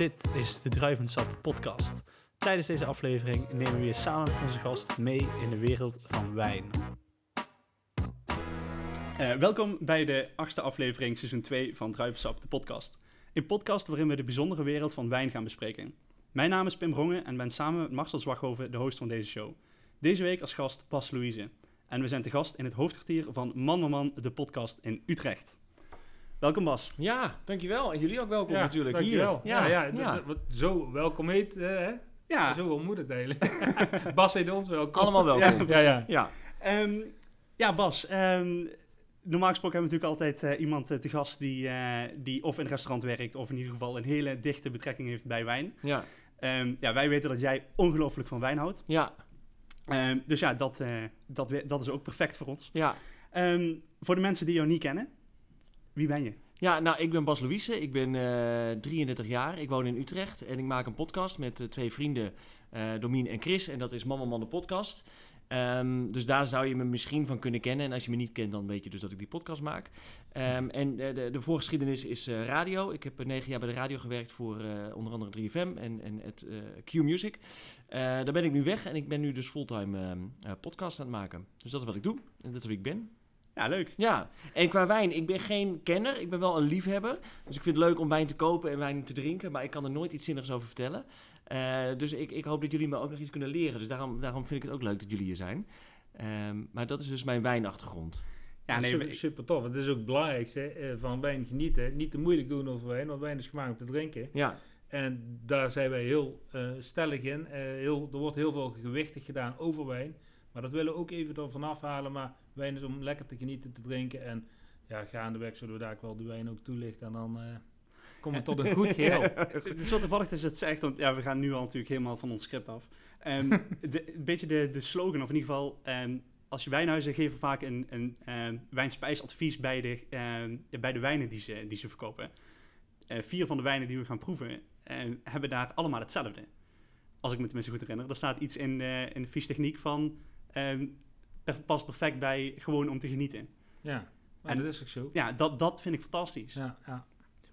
Dit is de Druivensap podcast. Tijdens deze aflevering nemen we je samen met onze gast mee in de wereld van wijn. Eh, welkom bij de achtste aflevering, seizoen 2 van Druivensap, de podcast. Een podcast waarin we de bijzondere wereld van wijn gaan bespreken. Mijn naam is Pim Rongen en ben samen met Marcel Zwaghoven de host van deze show. Deze week als gast Bas Louise. En we zijn te gast in het hoofdkwartier van Man Man Man, de podcast in Utrecht. Welkom Bas. Ja, dankjewel. En jullie ook welkom natuurlijk. Dankjewel. Hier. Ja, ja, ja. wat zo welkom heet, eh, hè? Ja, Zo wel moet het eigenlijk. Bas heet ons welkom. Allemaal welkom. Ja, ja. Ja. Ehm, ja, Bas. ehm, normaal gesproken hebben we natuurlijk altijd eh, iemand eh, te gast die, eh, die of in een restaurant werkt of in ieder geval een hele dichte betrekking heeft bij wijn. Ja. Ehm, ja, wij weten dat jij ongelooflijk van wijn houdt. Ja. Ehm, dus ja, dat, eh, dat, dat is ook perfect voor ons. Ja. Ehm, voor de mensen die jou niet kennen, wie ben je? Ja, nou, ik ben Bas Louise. Ik ben eh 33 jaar. Ik woon in Utrecht. En ik maak een podcast met eh, twee vrienden, eh Domien en Chris. En dat is Mama Man de podcast. Ehm, dus daar zou je me misschien van kunnen kennen. En als je me niet kent, dan weet je dus dat ik die podcast maak. Ehm, en eh, de, de voorgeschiedenis is eh, radio. Ik heb eh, negen jaar bij de radio gewerkt voor eh, onder andere 3FM en, en het eh, Q-Music. Eh, daar ben ik nu weg en ik ben nu dus fulltime ehm, eh, podcast aan het maken. Dus dat is wat ik doe en dat is wie ik ben. Ja, leuk. Ja, en qua wijn, ik ben geen kenner, ik ben wel een liefhebber. Dus ik vind het leuk om wijn te kopen en wijn te drinken, maar ik kan er nooit iets zinnigs over vertellen. Eh, dus ik, ik hoop dat jullie me ook nog iets kunnen leren. Dus daarom, daarom vind ik het ook leuk dat jullie hier zijn. Ehm, maar dat is dus mijn wijnachtergrond. Ja, nee, super, tof. Het is ook het belangrijkste eh, van wijn genieten. Niet te moeilijk doen over wijn, want wijn is gemaakt om te drinken. Ja, En daar zijn wij heel eh, stellig in. Eh, heel, er wordt heel veel gewichtig gedaan over wijn. Maar dat willen we ook even ervan afhalen. Maar wijn is om lekker te genieten, te drinken. En ja, gaandeweg zullen we daar ook wel de wijn ook toelichten. En dan eh, komen we tot een goed geheel. Het is wel toevallig dat je het zegt, want ja, we gaan nu al natuurlijk helemaal van ons script af. Ehm, de, een beetje de, de slogan, of in ieder geval, ehm, als je wijnhuizen geven vaak een, een ehm, wijnspijsadvies bij de, bij de wijnen die ze, die ze verkopen. Eh, vier van de wijnen die we gaan proeven, ehm, hebben daar allemaal hetzelfde. Als ik me tenminste goed herinner. Er staat iets in, de in de viestechniek van, past perfect bij gewoon om te genieten. Ja, En- dat is ook zo. Ja, dat, dat vind ik fantastisch. Ja, ja.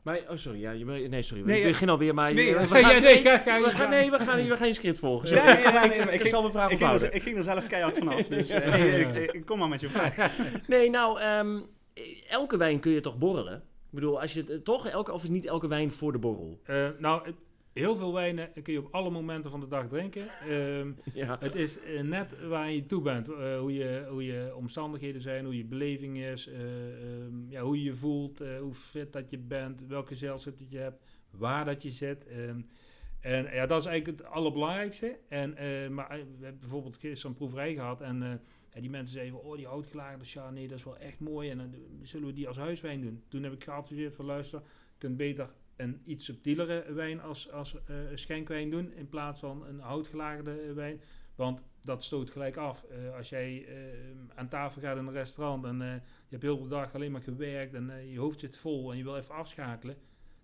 maar, oh sorry, ja, je, nee sorry, Nee, ik eh, begin alweer, maar... nee, we gaan, ja, nee, ga- ga- we ga- gaan, nee, we gaan, we gaan je script volgen. Nee, nee, nee, nee, nee, ik, ik zal mijn vraag Ik ging, er, ophouden. ik ging er zelf keihard vanaf, dus eh, ik- ik- kom maar met je vraag. Nee, nou, ehm, elke wijn kun je toch borrelen? Ik bedoel, als je het eh, toch, elke, of is niet elke wijn voor de borrel? Eh, nou, heel veel wijnen kun je op alle momenten van de dag drinken. Ehm, Ja. het is eh, net waar je toe bent. eh, hoe, je, hoe je omstandigheden zijn, hoe je beleving is, eh, ehm, ja, hoe je je voelt, hoe fit dat je bent, welke gezelschap dat je hebt, waar dat je zit. ehm. en ja, dat is eigenlijk het allerbelangrijkste. En, maar we hebben bijvoorbeeld gisteren een proeverij gehad en die mensen zeiden, van, oh die houtgelagerde Chardonnay, dat is wel echt mooi. En dan zullen we die als huiswijn doen. Toen heb ik geadviseerd van luister, je kunt beter een iets subtielere wijn als, als eh, schenkwijn doen in plaats van een houtgelagerde wijn. Want dat stoot gelijk af. Eh, als jij eh, aan tafel gaat in een restaurant en je hebt heel de dag alleen maar gewerkt en je hoofd zit vol en je wil even afschakelen,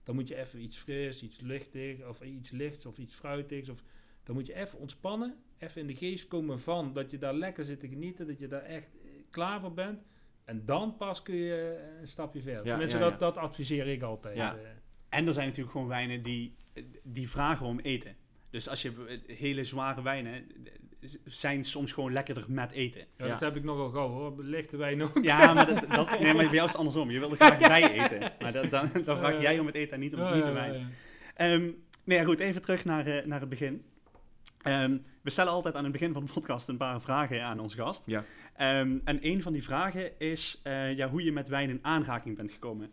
dan moet je even iets fris, iets lichtig of iets lichts of iets fruitigs. Of, dan moet je even ontspannen, even in de geest komen van dat je daar lekker zit te genieten, dat je daar echt klaar voor bent. En dan pas kun je een stapje verder. Ja, Tenminste, ja, ja. Dat, dat adviseer ik altijd. Ja. En er zijn natuurlijk gewoon wijnen die, die vragen om eten. Dus als je hele zware wijnen zijn soms gewoon lekkerder met eten. Ja, Ja. Dat heb ik nogal gauw hoor. Lichte wijn ook. Ja, maar, dat, dat, nee, maar bij jou is het andersom. Je wil er graag bij eten. Maar dat, dan, dan vraag jij om het eten en niet, om, Ja, niet de ja, wijn. ja. Ehm, nee, ja, goed, even terug naar, eh, naar het begin. Ehm, we stellen altijd aan het begin van de podcast een paar vragen aan onze gast. Ja. Ehm, en een van die vragen is eh, ja, hoe je met wijn in aanraking bent gekomen.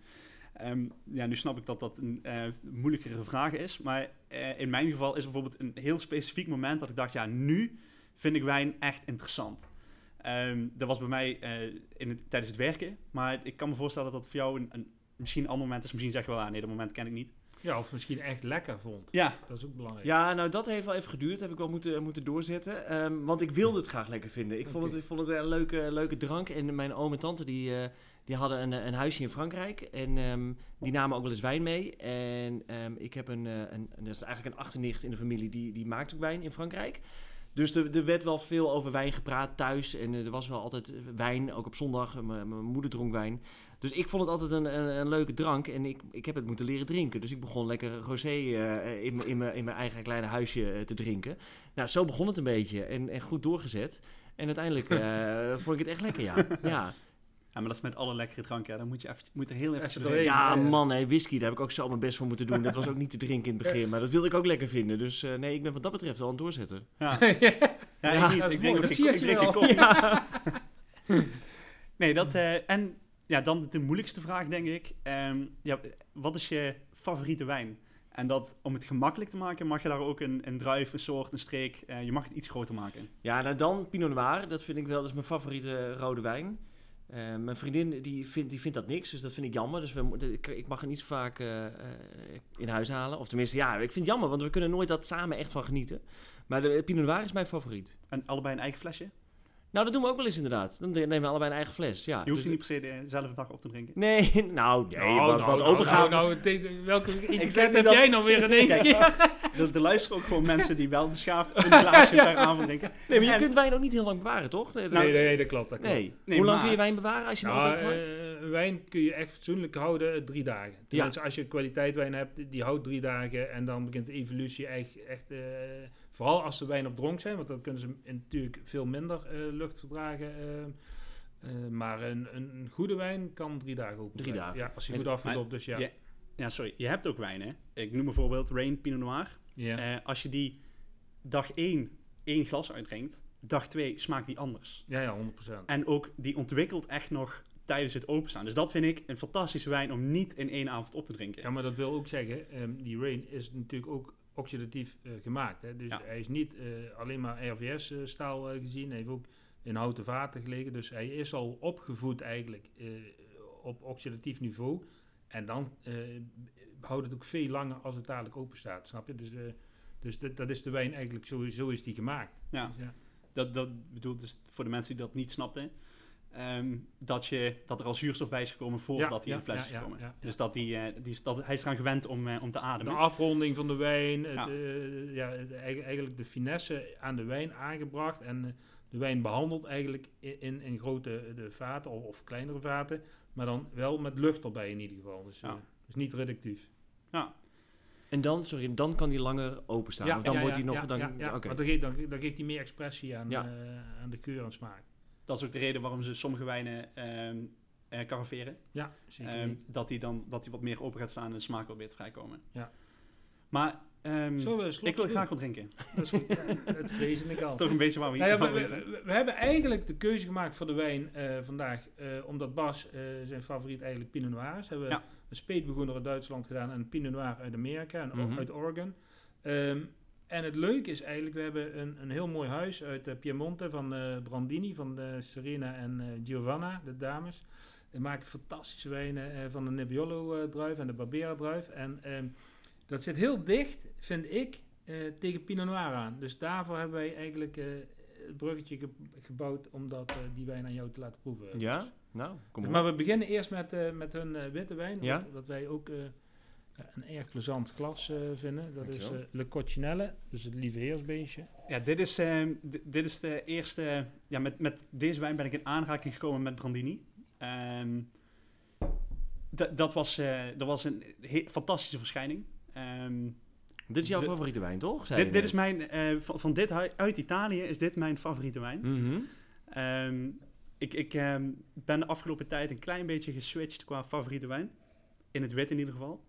Ehm, ja, nu snap ik dat dat een eh, moeilijkere vraag is. Maar eh, in mijn geval is bijvoorbeeld een heel specifiek moment dat ik dacht, ja, nu vind ik wijn echt interessant. Ehm, dat was bij mij eh, in het, tijdens het werken. Maar ik kan me voorstellen dat dat voor jou een, een, misschien een ander moment is. Misschien zeg je wel, ah, nee, dat moment ken ik niet. Ja, of misschien echt lekker vond. Ja, Dat is ook belangrijk. Ja, nou dat heeft wel even geduurd. Heb ik wel moeten, moeten doorzetten. Ehm, want ik wilde het graag lekker vinden. Ik vond het, ik vond het een leuke, leuke drank. En mijn oom en tante die, eh, die hadden een, eh, een huisje in Frankrijk. En ehm, die namen ook wel eens wijn mee. En ehm, ik heb een, eh, een, een, dat is eigenlijk een achternicht in de familie. Die, die maakt ook wijn in Frankrijk. Dus er, er werd wel veel over wijn gepraat thuis. En eh, er was wel altijd wijn, ook op zondag. Mijn moeder dronk wijn. Dus ik vond het altijd een, een, leuke drank en ik, ik heb het moeten leren drinken. Dus ik begon lekker rosé eh, in, in, in mijn eigen kleine huisje te drinken. Nou, zo begon het een beetje en, en goed doorgezet. En uiteindelijk vond ik het echt lekker, ja. ja. Ja, maar dat is met alle lekkere dranken. hè. Dan moet je even, moet er heel even Even doorheen. doorheen. Ja, ja, ja. man, whisky, daar heb ik ook zo mijn best voor moeten doen. Dat was ook niet te drinken in het begin, maar dat wilde ik ook lekker vinden. Dus eh, nee, ik ben wat dat betreft wel aan het doorzetten. Ja, ja, ja, Ja, ik niet. dat Ik drink Dat ik geen koffie. Ja. Nee, dat... eh, en ja, dan de moeilijkste vraag, denk ik. Ehm, ja, wat is je favoriete wijn? En dat, om het gemakkelijk te maken, mag je daar ook een, een druif, een soort, een streek... eh, je mag het iets groter maken. Ja, nou dan Pinot Noir. Dat vind ik wel, dat is mijn favoriete rode wijn. Eh, mijn vriendin die vindt, die vindt dat niks, dus dat vind ik jammer. Dus we, ik, mag er niet zo vaak eh, eh, in huis halen. Of tenminste, ja, ik vind het jammer, want we kunnen nooit dat samen echt van genieten. Maar de Pinot Noir is mijn favoriet. En allebei een eigen flesje. Nou, dat doen we ook wel eens inderdaad. Dan nemen we allebei een eigen fles, ja. Je hoeft Dus ze niet per se dezelfde dag op te drinken. Nee, nou, nee, Nou, wat, nou, wat nou, open gaan. nou, nou, welke etiket heb dat- jij nou weer in één keer? Er, er luisteren ook gewoon mensen die wel beschaafd een glaasje per avond drinken. Nee, maar je En- kunt wijn ook niet heel lang bewaren, toch? Nee, Nee, nee, dat klopt. Dat klopt. nee. Hoe lang maar- kun je wijn bewaren als je hem Nou, een wijn kun je echt fatsoenlijk houden eh, drie dagen. Tenminste, als je kwaliteit wijn hebt, die houdt drie dagen en dan begint de evolutie echt, echt vooral als de wijn op dronk zijn, want dan kunnen ze natuurlijk veel minder eh, lucht verdragen. eh, eh, maar een, een, goede wijn kan drie dagen open Drie dagen. Ja, als En- goed afgedoopt, dus ja. Ja. Ja, sorry. Je hebt ook wijnen. Ik noem bijvoorbeeld Rain Pinot Noir. Ja. Als je die dag 1 één glas uitdrinkt, dag 2 smaakt die anders. ja, ja, 100%. En ook die ontwikkelt echt nog tijdens het openstaan. Dus dat vind ik een fantastische wijn om niet in één avond op te drinken. Ja, maar dat wil ook zeggen, ehm, die rain is natuurlijk ook oxidatief eh, gemaakt. Hè? Dus Ja. hij is niet eh, alleen maar RVS-staal eh, gezien, hij heeft ook in houten vaten gelegen. Dus hij is al opgevoed eigenlijk op oxidatief niveau. En dan houdt het ook veel langer als het dadelijk open staat, snap je? Dus, dus dat, dat is de wijn eigenlijk, zo, zo is die gemaakt. Ja. Dus ja. Dat, dat bedoel dus voor de mensen die dat niet snapten. Ehm, dat, je, dat er al zuurstof bij is gekomen voordat Ja, hij in ja, flesjes ja, ja, komen. ja, ja. Dus dat, die, eh, die, is- dat hij is eraan gewend om, eh, om te De ademen. afronding van de wijn, het, Ja. eh, ja, eigenlijk de finesse aan de wijn aangebracht. En de wijn behandeld eigenlijk in, in grote de vaten of, of kleinere vaten. Maar dan wel met lucht erbij in ieder geval. Dus, Ja. niet reductief. Ja. En dan, sorry, dan kan die langer openstaan. of dan ja, wordt ja, hij nog... ja, dan, ja, ja. oké. Want dan, geeft, dan, dan geeft hij meer expressie aan, Ja. eh, aan de keur en smaak. Dat is ook de reden waarom ze sommige wijnen caraveren. Ja, zeker Ehm, dat hij dan dat hij wat meer open gaat staan en de smaak wel weer te vrijkomen. Ja. Maar slokje ik wil graag wat drinken. Dat is goed. Het vrezen ik Dat al. is toch een beetje waar we hier Nou ja, we, we we- hebben eigenlijk de keuze gemaakt voor de wijn eh, vandaag, eh, omdat Bas zijn favoriet eigenlijk Pinot Noir is. Hebben we Ja. een speetbegoener uit Duitsland gedaan en een Pinot Noir uit Amerika en Mhm. uit Oregon. Ehm, en het leuke is eigenlijk, we hebben een, een heel mooi huis uit eh, Piemonte van eh, Brandini, van de Serena en eh, Giovanna, de dames. Die maken fantastische wijnen eh, van de Nebbiolo-druif en de Barbera-druif. En ehm, dat zit heel dicht, vind ik, eh, tegen Pinot Noir aan. Dus daarvoor hebben wij eigenlijk eh, het bruggetje ge- gebouwd om dat, eh, die wijn aan jou te laten proeven. Ja? Nou, kom op. Maar we beginnen eerst met, eh, met hun eh, witte wijn, Ja. wat, wat wij ook eh, een erg plezant glas eh, vinden. Dat is Dankjewel. eh, Le Coccinelle, dus het lieve heersbeestje. Ja, dit is, ehm, di- dit is de eerste... Ja, met, met deze wijn ben ik in aanraking gekomen met Brandini. Ehm, dat- dat, was, eh, dat was een he- fantastische verschijning. Ehm, Dit is jouw favoriete wijn, toch? Zei dit, dit is mijn, eh, van, van dit uit Italië is dit mijn favoriete wijn. Mhm. Ehm, ik ik ehm, ben de afgelopen tijd een klein beetje geswitcht qua favoriete wijn. In het wit in ieder geval.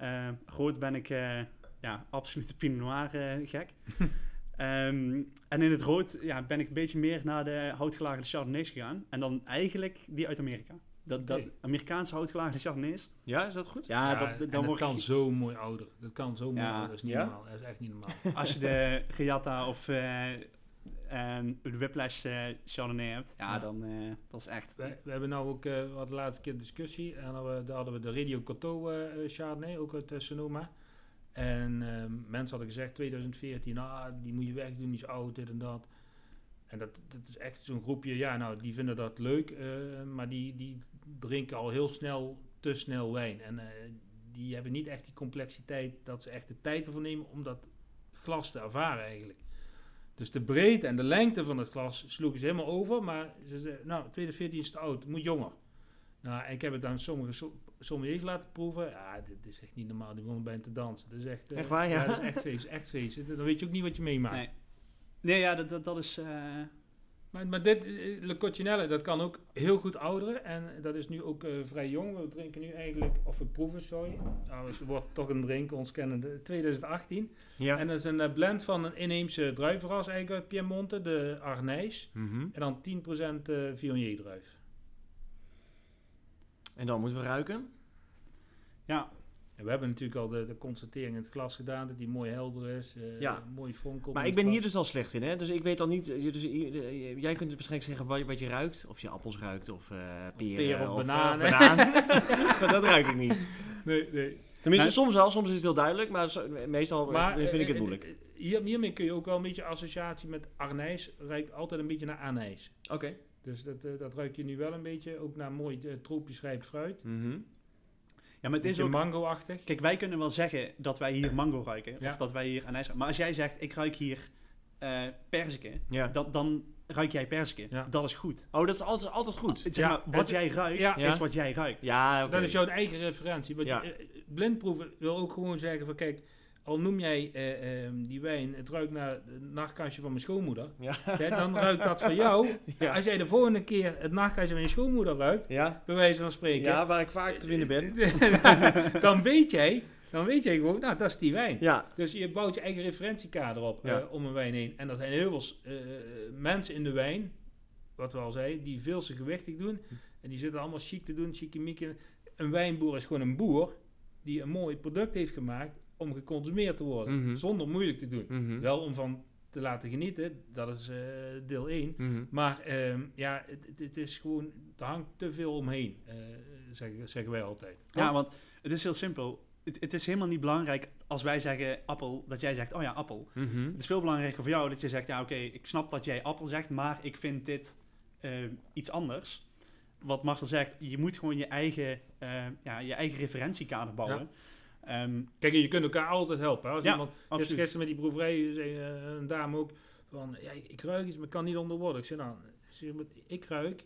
Ehm rood ben ik eh, ja, absolute Pinot Noir eh, gek. Ehm, en in het rood ja, ben ik een beetje meer naar de houtgelagerde Chardonnays gegaan. En dan eigenlijk die uit Amerika. Dat, dat. Amerikaanse houtgelagerde Chardonnays. Ja, is dat goed? Ja, dat, dan dat word kan zo mooi ouder. Dat kan zo mooi Ja. ouder. Dat is niet Ja? normaal. Dat is echt niet normaal. als je de Reatta of eh, ehm, de Whiplash eh, Chardonnay hebt. Ja, Ja. dan uh, dat is echt... We, we hebben nou ook, eh, we hadden de laatste keer een discussie. En dan daar hadden we de Radio Coteau eh, eh, Chardonnay, ook uit eh, Sonoma. En eh, mensen hadden gezegd 2014, ah, die moet je wegdoen, die is oud, dit en dat. En dat, dat is echt zo'n groepje, ja, nou, die vinden dat leuk, eh, maar die, die drinken al heel snel, te snel wijn. En eh, die hebben niet echt die complexiteit dat ze echt de tijd ervoor nemen om dat glas te ervaren eigenlijk. Dus de breedte en de lengte van het glas sloegen ze helemaal over, maar ze zeiden, nou, 2014 is te oud, moet jonger. Nou, ik heb het aan sommige so- sommeliers laten proeven. Ja, dit is echt niet normaal. Die begonnen bijna te dansen. Dat is echt, eh, Echt waar, ja? dat is echt feest. Echt feest. Dan weet je ook niet wat je meemaakt. Nee. Nee, ja, dat, dat, dat is... eh, Maar, maar dit, eh, Le Coccinelle, dat kan ook heel goed ouderen. En dat is nu ook eh, vrij jong. We drinken nu eigenlijk, of we proeven, sorry. Nou, het wordt toch een drink, ons kennende, 2018. Ja. En dat is een eh, blend van een inheemse druivenras eigenlijk uit Piemonte, de Arnijs. Mhm. En dan 10% eh Viognier druif. En dan moeten we ruiken. ja, En we hebben natuurlijk al de, de constatering in het glas gedaan, dat die mooi helder is, eh, Ja. mooi fonkelt. Maar ik het ben hier dus al slecht in, hè? Dus ik weet al niet. eh, Dus, eh, jij kunt waarschijnlijk zeggen wat, wat je ruikt. Of je appels ruikt, of peren. of eh, bananen. banaan. maar dat ruik ik niet. Nee, nee. Tenminste, soms wel, soms is het heel duidelijk, maar zo- meestal Maar vind ik het moeilijk. Hier, hiermee kun je ook wel een beetje associatie met Arnijs. Ruikt altijd een beetje naar anijs. Oké. Dus dat, dat ruik je nu wel een beetje. Ook naar mooi tropisch rijp fruit. Mhm. Ja, maar het is ook... mango-achtig. Kijk, wij kunnen wel zeggen dat wij hier mango ruiken. Ja. Of dat wij hier anijs ruiken. Maar als jij zegt, ik ruik hier eh perziken. Ja. Dat, dan ruik jij perziken. Ja. Dat is goed. Oh, dat is altijd, altijd goed. Zeg Ja, maar, wat jij ruikt, ja. is wat jij ruikt. Ja, oké. Dat is jouw eigen referentie. Want eh, blindproeven wil ook gewoon zeggen van kijk, al noem jij eh, ehm, die wijn, het ruikt naar het nachtkastje van mijn schoonmoeder. Ja. hè, dan ruikt dat voor jou. Ja. Als jij de volgende keer het nachtkastje van je schoonmoeder ruikt, Ja. bij wijze van spreken. ja, waar ik vaak te vinden ben. dan weet jij, dan weet jij gewoon, nou dat is die wijn. Ja. Dus je bouwt je eigen referentiekader op eh, om een wijn heen. En er zijn heel veel eh, mensen in de wijn, wat we al zeiden, die veel te gewichtig doen. En die zitten allemaal chic te doen, chique Een wijnboer is gewoon een boer die een mooi product heeft gemaakt om geconsumeerd te worden. Mhm. Zonder moeilijk te doen. Mhm. Wel om van te laten genieten, dat is eh, deel 1. Mhm. Maar ehm, ja, het, het- is gewoon, er hangt te veel omheen, eh, zeggen, zeggen wij altijd. Ja, want het is heel simpel. Het, het is helemaal niet belangrijk als wij zeggen appel, dat jij zegt, oh ja, appel. Het is veel belangrijker voor jou dat je zegt, ja oké, ik snap dat jij appel zegt, maar ik vind dit eh, iets anders. Wat Marcel zegt, je moet gewoon je eigen, eh, ja, je eigen referentiekader bouwen. Ehm, Kijk, je kunt elkaar altijd helpen. hè. Als Ja, iemand, gisteren, absoluut. gisteren met die proeverij zei eh, een dame ook van, ja, ik, ik ruik iets, maar ik kan niet onder woorden. Ik zei, nou, ik zeg, ruik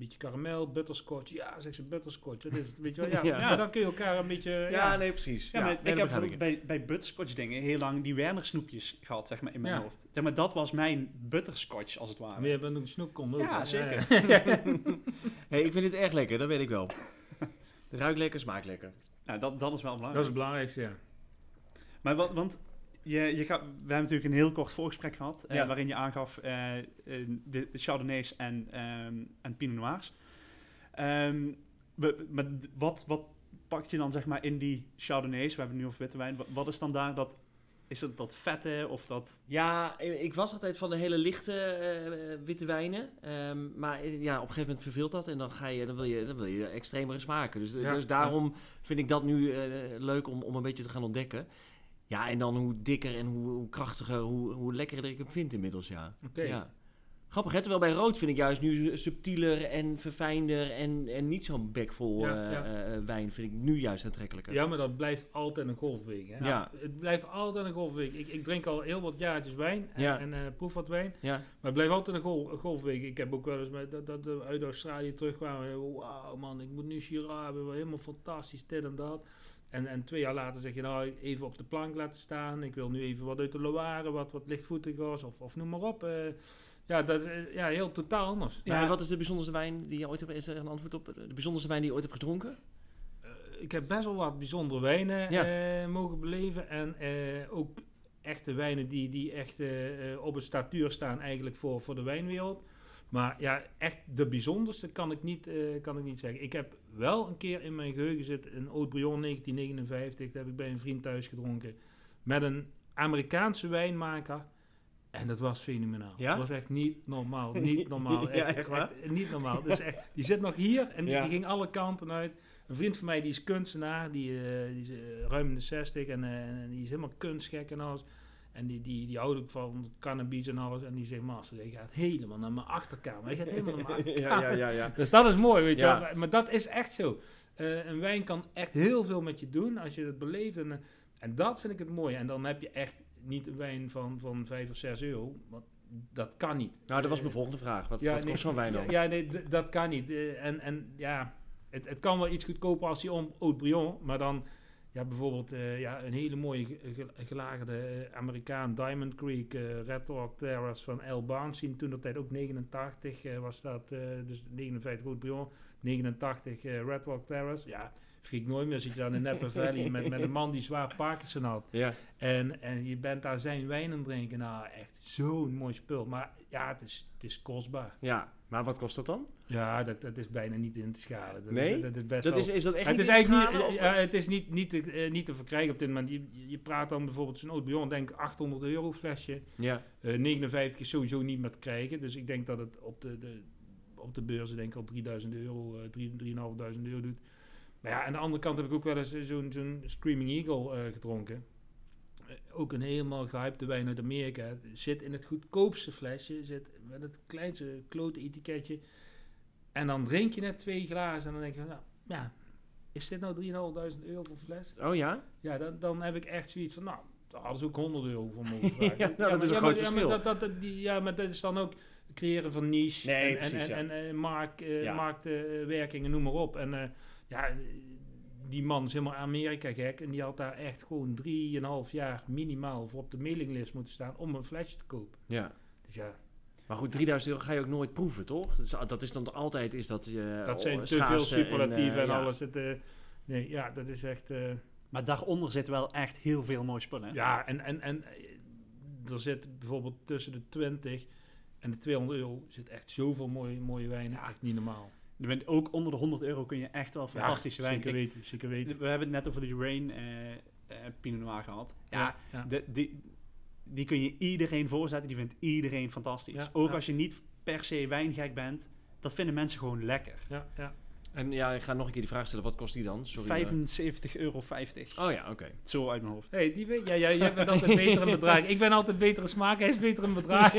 een beetje karamel, butterscotch. Ja, zegt ze, butterscotch. Dat is, het, weet je wel, ja, Ja. Dan kun je elkaar een beetje... Ja, Ja, nee, precies. ja, maar ik heb bijvoorbeeld bij, bij butterscotch dingen heel lang die Werner snoepjes gehad, zeg maar, in mijn hoofd. Zeg maar, dat was mijn butterscotch, als het ware. Maar je bent een ook. Ja, zeker. hey, ik vind dit erg lekker, dat weet ik wel. Ruikt lekker, smaakt lekker. Nou, dat, dat is wel Dat is belangrijk. het belangrijkste, ja. Maar wat, want je, je gaat, we hebben natuurlijk een heel kort voorgesprek gehad, eh, waarin je aangaf eh, eh, de, Chardonnays en, ehm en Pinot Noirs. Ehm, maar wat, wat pak je dan zeg maar in die Chardonnays? We hebben het nu over witte wijn. Wat, wat is dan daar dat, is het dat vette of dat... Ja, eh, ik was altijd van de hele lichte eh, witte wijnen. Ehm, maar eh, ja, op een gegeven moment verveelt dat en dan, ga je, dan, wil, je, dan wil je extremere smaken. Dus, Ja, dus daarom vind ik dat nu eh, leuk om, om een beetje te gaan ontdekken. Ja, en dan hoe dikker en hoe, hoe krachtiger, hoe, hoe lekkerder ik hem vind inmiddels, ja. Oké. ja. Grappig, hè? Terwijl bij rood vind ik juist nu subtieler en verfijnder en, en niet zo'n bekvol Ja, eh, ja. eh, wijn vind ik nu juist aantrekkelijker. Ja, maar dat blijft altijd een golfbeweging. Hè? Ja. Het blijft altijd een golfbeweging. Ik, ik drink al heel wat jaartjes wijn en, Ja. en eh, proef wat wijn. Ja. Maar het blijft altijd een, gol, een golfbeweging. Ik heb ook wel eens met, dat, dat we uit Australië terugkwamen. Wauw man, ik moet nu Shiraz hebben. Helemaal fantastisch, dit en dat. En, en twee jaar later zeg je nou even op de plank laten staan. Ik wil nu even wat uit de Loire, wat, wat lichtvoetigers of, of noem maar op. eh. ja, dat, eh, ja, heel totaal anders. Ja, Ja. en wat is de bijzonderste wijn die je ooit hebt? Is er een antwoord op? De bijzonderste wijn die je ooit hebt gedronken? Eh, ik heb best wel wat bijzondere wijnen Ja. eh, mogen beleven. En eh, ook echte wijnen die, die echt eh, eh, op een statuur staan eigenlijk voor, voor de wijnwereld. Maar ja, echt de bijzonderste kan ik, niet, eh, kan ik niet zeggen. Ik heb wel een keer in mijn geheugen zitten een Oud Brion 1959. Dat heb ik bij een vriend thuis gedronken. Met een Amerikaanse wijnmaker. En dat was fenomenaal. Ja? Dat was echt niet normaal. Niet normaal. Ja, echt waar? niet normaal. Dus echt, die zit nog hier en die, Ja. die ging alle kanten uit. Een vriend van mij die is kunstenaar, die, eh, die is eh, ruim in de 60 en, eh, en die is helemaal kunstgek en alles. En die, die, die houdt ook van cannabis en alles. En die zegt, Master, je gaat helemaal naar mijn achterkamer. Je gaat helemaal naar mijn achterkamer. ja, ja. Dus dat is mooi, weet je wel. Maar dat is echt zo. Een wijn kan echt heel veel met je doen als je het beleeft. En, en dat vind ik het mooie. En dan heb je echt niet een wijn van, van 5 of 6 euro. Want dat kan niet. Nou, dat was Eh, mijn volgende vraag. Wat, ja, wat kost zo'n wijn dan? Ja, nee, dat kan niet. Eh, en, en ja, het, het kan wel iets goedkoper als die om Haute Brion, maar dan ja, bijvoorbeeld eh, ja, een hele mooie ge- ge- gelagerde Amerikaan, Diamond Creek, Red Rock Terrace van El Barnstein. Toen dat tijd ook 89 eh, was dat, dus 59 Haute Brion, 89 eh, Red Rock Terrace. Ja, vergeet nooit meer, zit je dan in Napa Valley met, met een man die zwaar Parkinson had. Ja. En, en je bent daar zijn wijn aan drinken. Nou, echt zo'n mooi spul. Maar ja, het is, het is kostbaar. ja, maar wat kost dat dan? Ja, dat, dat is bijna niet in te schalen. Dat Nee? is, dat is best Dat wel... is, is dat echt het niet is eigenlijk schalen, niet, ja, het is niet, niet, te, eh, niet te verkrijgen op dit moment. Je, je- praat dan bijvoorbeeld zo'n Brion, denk ik 800 euro flesje. ja. Eh 59 is sowieso niet meer te krijgen. Dus ik denk dat het op de, de, op de beurzen denk ik al 3000 euro, eh 3 3.500 euro doet. Maar ja, aan de andere kant heb ik ook wel eens eh, zo'n zo'n Screaming Eagle eh, gedronken. Eh, ook een helemaal gehypte wijn uit Amerika. Zit in het goedkoopste flesje, zit met het kleinste klote etiketje. En dan drink je net twee glazen en dan denk je, nou ja, is dit nou 3.500 euro voor fles? Oh ja? Ja, dan, dan heb ik echt zoiets van, nou, daar hadden ze ook 100 euro voor mogen vragen. Ja, nou, dat is een groot verschil. Maar dat, dat, dat- die, ja, maar dat is dan ook creëren van niche Nee, en, precies, ja. en, eh, Ja. marktwerkingen, noem maar op. En eh, ja, eh, die man is helemaal Amerika gek en die had daar echt gewoon 3,5 jaar minimaal voor op de mailinglist moeten staan om een flesje te kopen. Ja. Dus ja, Maar goed, 3000 euro ga je ook nooit proeven, toch? Dat is, dat is dan altijd is dat je dat zijn te veel superlatieven en, eh, ja. alles. Het, eh, nee, ja, dat is echt... eh, Maar daaronder zit wel echt heel veel mooi spullen. hè? Ja, en, en, en eh, er zit bijvoorbeeld tussen de 20 en de 200 euro zit echt zoveel mooie, mooie wijnen. Echt niet normaal. Je bent ook onder de 100 euro kun je echt wel fantastische wijn. Zeker weten, zeker weten. We hebben het net over die Rain eh, eh, Pinot Noir gehad. Ja, ja. de, die, die kun je iedereen voorzetten. Die vindt iedereen fantastisch. Ja, ook als je niet per se wijngek bent. Dat vinden mensen gewoon lekker. ja, ja. En ja, ik ga nog een keer die vraag stellen. Wat kost die dan? Sorry. 75,50 euro. Oh ja, oké. Zo uit mijn hoofd. Hey, die weet, ja, ja, jij bent altijd beter in bedrag. Ik ben altijd betere smaak, hij is beter in bedrag.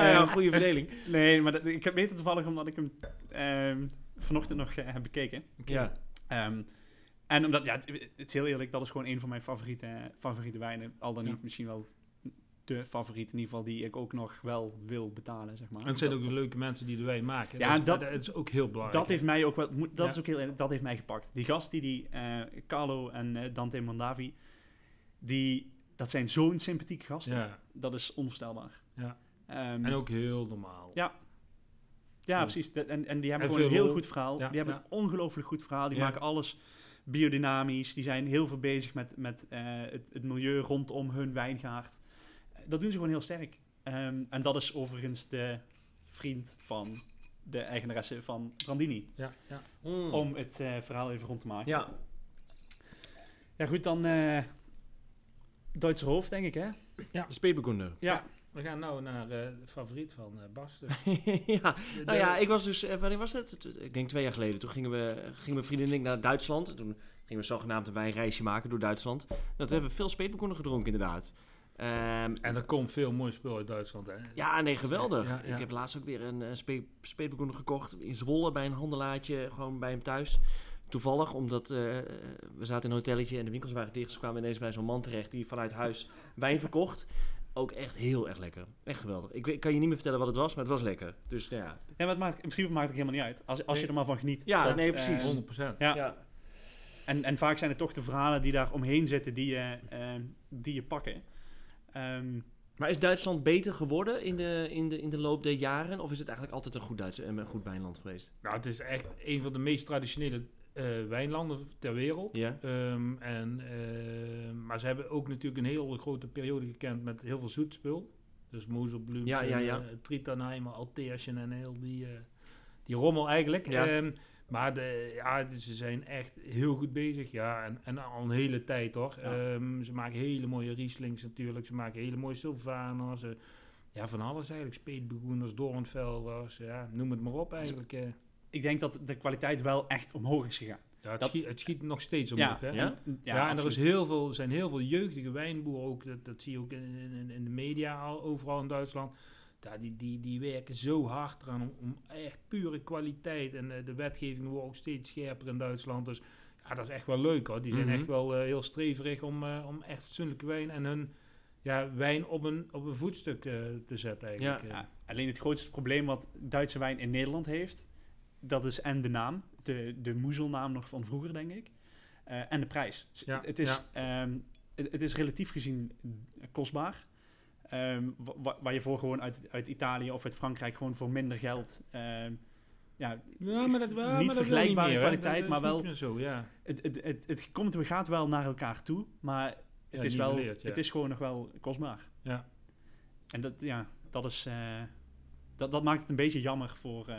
Ja, goede verdeling. Nee, maar dat, ik weet het toevallig omdat ik hem ehm, vanochtend nog eh, heb bekeken. Ja. Ehm, en omdat, ja, het, het is heel eerlijk, dat is gewoon een van mijn favoriete, favoriete wijnen. Al dan Ja. niet misschien wel de favoriet in ieder geval die ik ook nog wel wil betalen, zeg maar. En het zijn ook de leuke mensen die de wijn maken. Ja, dat, is, dat- dat is ook heel belangrijk. Dat heeft mij ook wel, dat Ja. is ook heel dat heeft mij gepakt. Die gast die, die eh, Carlo en eh, Dante Mondavi, die, dat zijn zo'n sympathieke gasten. Ja, Dat is onvoorstelbaar. ja. Ehm, En ook heel normaal. Ja. Ja, precies. Dat- En, en die hebben En gewoon een heel goed verhaal. Die hebben een ongelooflijk goed verhaal. Die maken alles biodynamisch. Die zijn heel veel bezig met, met eh, het, het milieu rondom hun wijngaard. Dat doen ze gewoon heel sterk. Ehm, en dat is overigens de vriend van de eigenaresse van Brandini. Ja, ja. Mm. Om het eh, verhaal even rond te maken. Ja. Ja, goed, dan eh Duitse hoofd, denk ik, hè? De speetbekoender. Ja. We gaan nou naar eh, de favoriet van eh Bas. dus. ja. De- Nou ja, ik was dus, wanneer was het? Ik denk twee jaar geleden. Toen gingen we, ging mijn vriendin en ik naar Duitsland. Toen gingen we zogenaamd een wijnreisje maken door Duitsland. Nou, toen hebben we veel speetbekoender gedronken, inderdaad. Ehm, En er komt veel mooi spul uit Duitsland. Hè? ja, nee, geweldig. Ja, ja. Ik heb laatst ook weer een uh, spe speetbekoender gekocht in Zwolle bij een handelaartje, gewoon bij hem thuis. Toevallig, omdat eh, we zaten in een hotelletje en de winkels waren dicht. Dus we kwamen ineens bij zo'n man terecht die vanuit huis wijn verkocht. Ook echt heel erg lekker. Echt geweldig. Ik, weet- ik kan je niet meer vertellen wat het was, maar het was lekker. Dus nou ja. Ja, maar het maakt, in principe maakt het helemaal niet uit. Als, als je er maar van geniet. Ja, Dat, nee, precies. eh, 100%. ja. ja. En, en vaak zijn het toch de verhalen die daar omheen zitten die je, ehm, die je pakken. Ehm, Maar is Duitsland beter geworden in de, in, de, in de loop der jaren? Of is het eigenlijk altijd een goed, Duits, en een goed wijnland geweest? Nou, het is echt een van de meest traditionele eh, wijnlanden ter wereld. Ja. Ehm, en, ehm, maar ze hebben ook natuurlijk een hele grote periode gekend met heel veel zoetspul. Dus Moselbloem, Ja, ja, ja. Uh, Tritanheimer, en heel die, eh, die rommel eigenlijk. Maar de, ja, dus ze zijn echt heel goed bezig. Ja, en, en al een hele tijd hoor. Ja. Ehm, ze maken hele mooie Rieslings natuurlijk. Ze maken hele mooie Sylvaners. eh, ja, van alles eigenlijk. Speetbegoeners, Doornvelders. Ja, noem het maar op eigenlijk. eh. ik denk dat de kwaliteit wel echt omhoog is gegaan. Ja, het, Dat- schiet, het schiet nog steeds Ja, omhoog. hè? ja? En- Ja, en er is heel veel, zijn heel veel jeugdige wijnboeren ook. Dat, dat zie je ook in, in, in de media al, overal in Duitsland. Ja, die, die, die werken zo hard eraan om, om echt pure kwaliteit. En eh, de wetgeving wordt ook steeds scherper in Duitsland. Dus ja, dat is echt wel leuk hoor. Die zijn Mhm. echt wel eh, heel streverig om, eh, om echt fatsoenlijke wijn en hun ja, wijn op een, op een voetstuk te zetten eigenlijk. Ja. Ja, alleen het grootste probleem wat Duitse wijn in Nederland heeft, dat is en de naam, de, de moezelnaam nog van vroeger, denk ik. En de prijs. Dus Ja, het, het is, ehm, het, het is relatief gezien kostbaar. Ehm, wa- wa- waar je voor gewoon uit, uit Italië of uit Frankrijk gewoon voor minder geld... ehm, ja, Ja, maar dat, Niet maar vergelijkbare meer, hè. kwaliteit, maar niet wel- zo, ja. het, het, het, het komt en gaat wel naar elkaar toe, maar het, Ja, is, wel, ja. het is gewoon nog wel kostbaar. Ja. En dat, ja, dat, is, eh, dat, dat maakt het een beetje jammer voor... eh,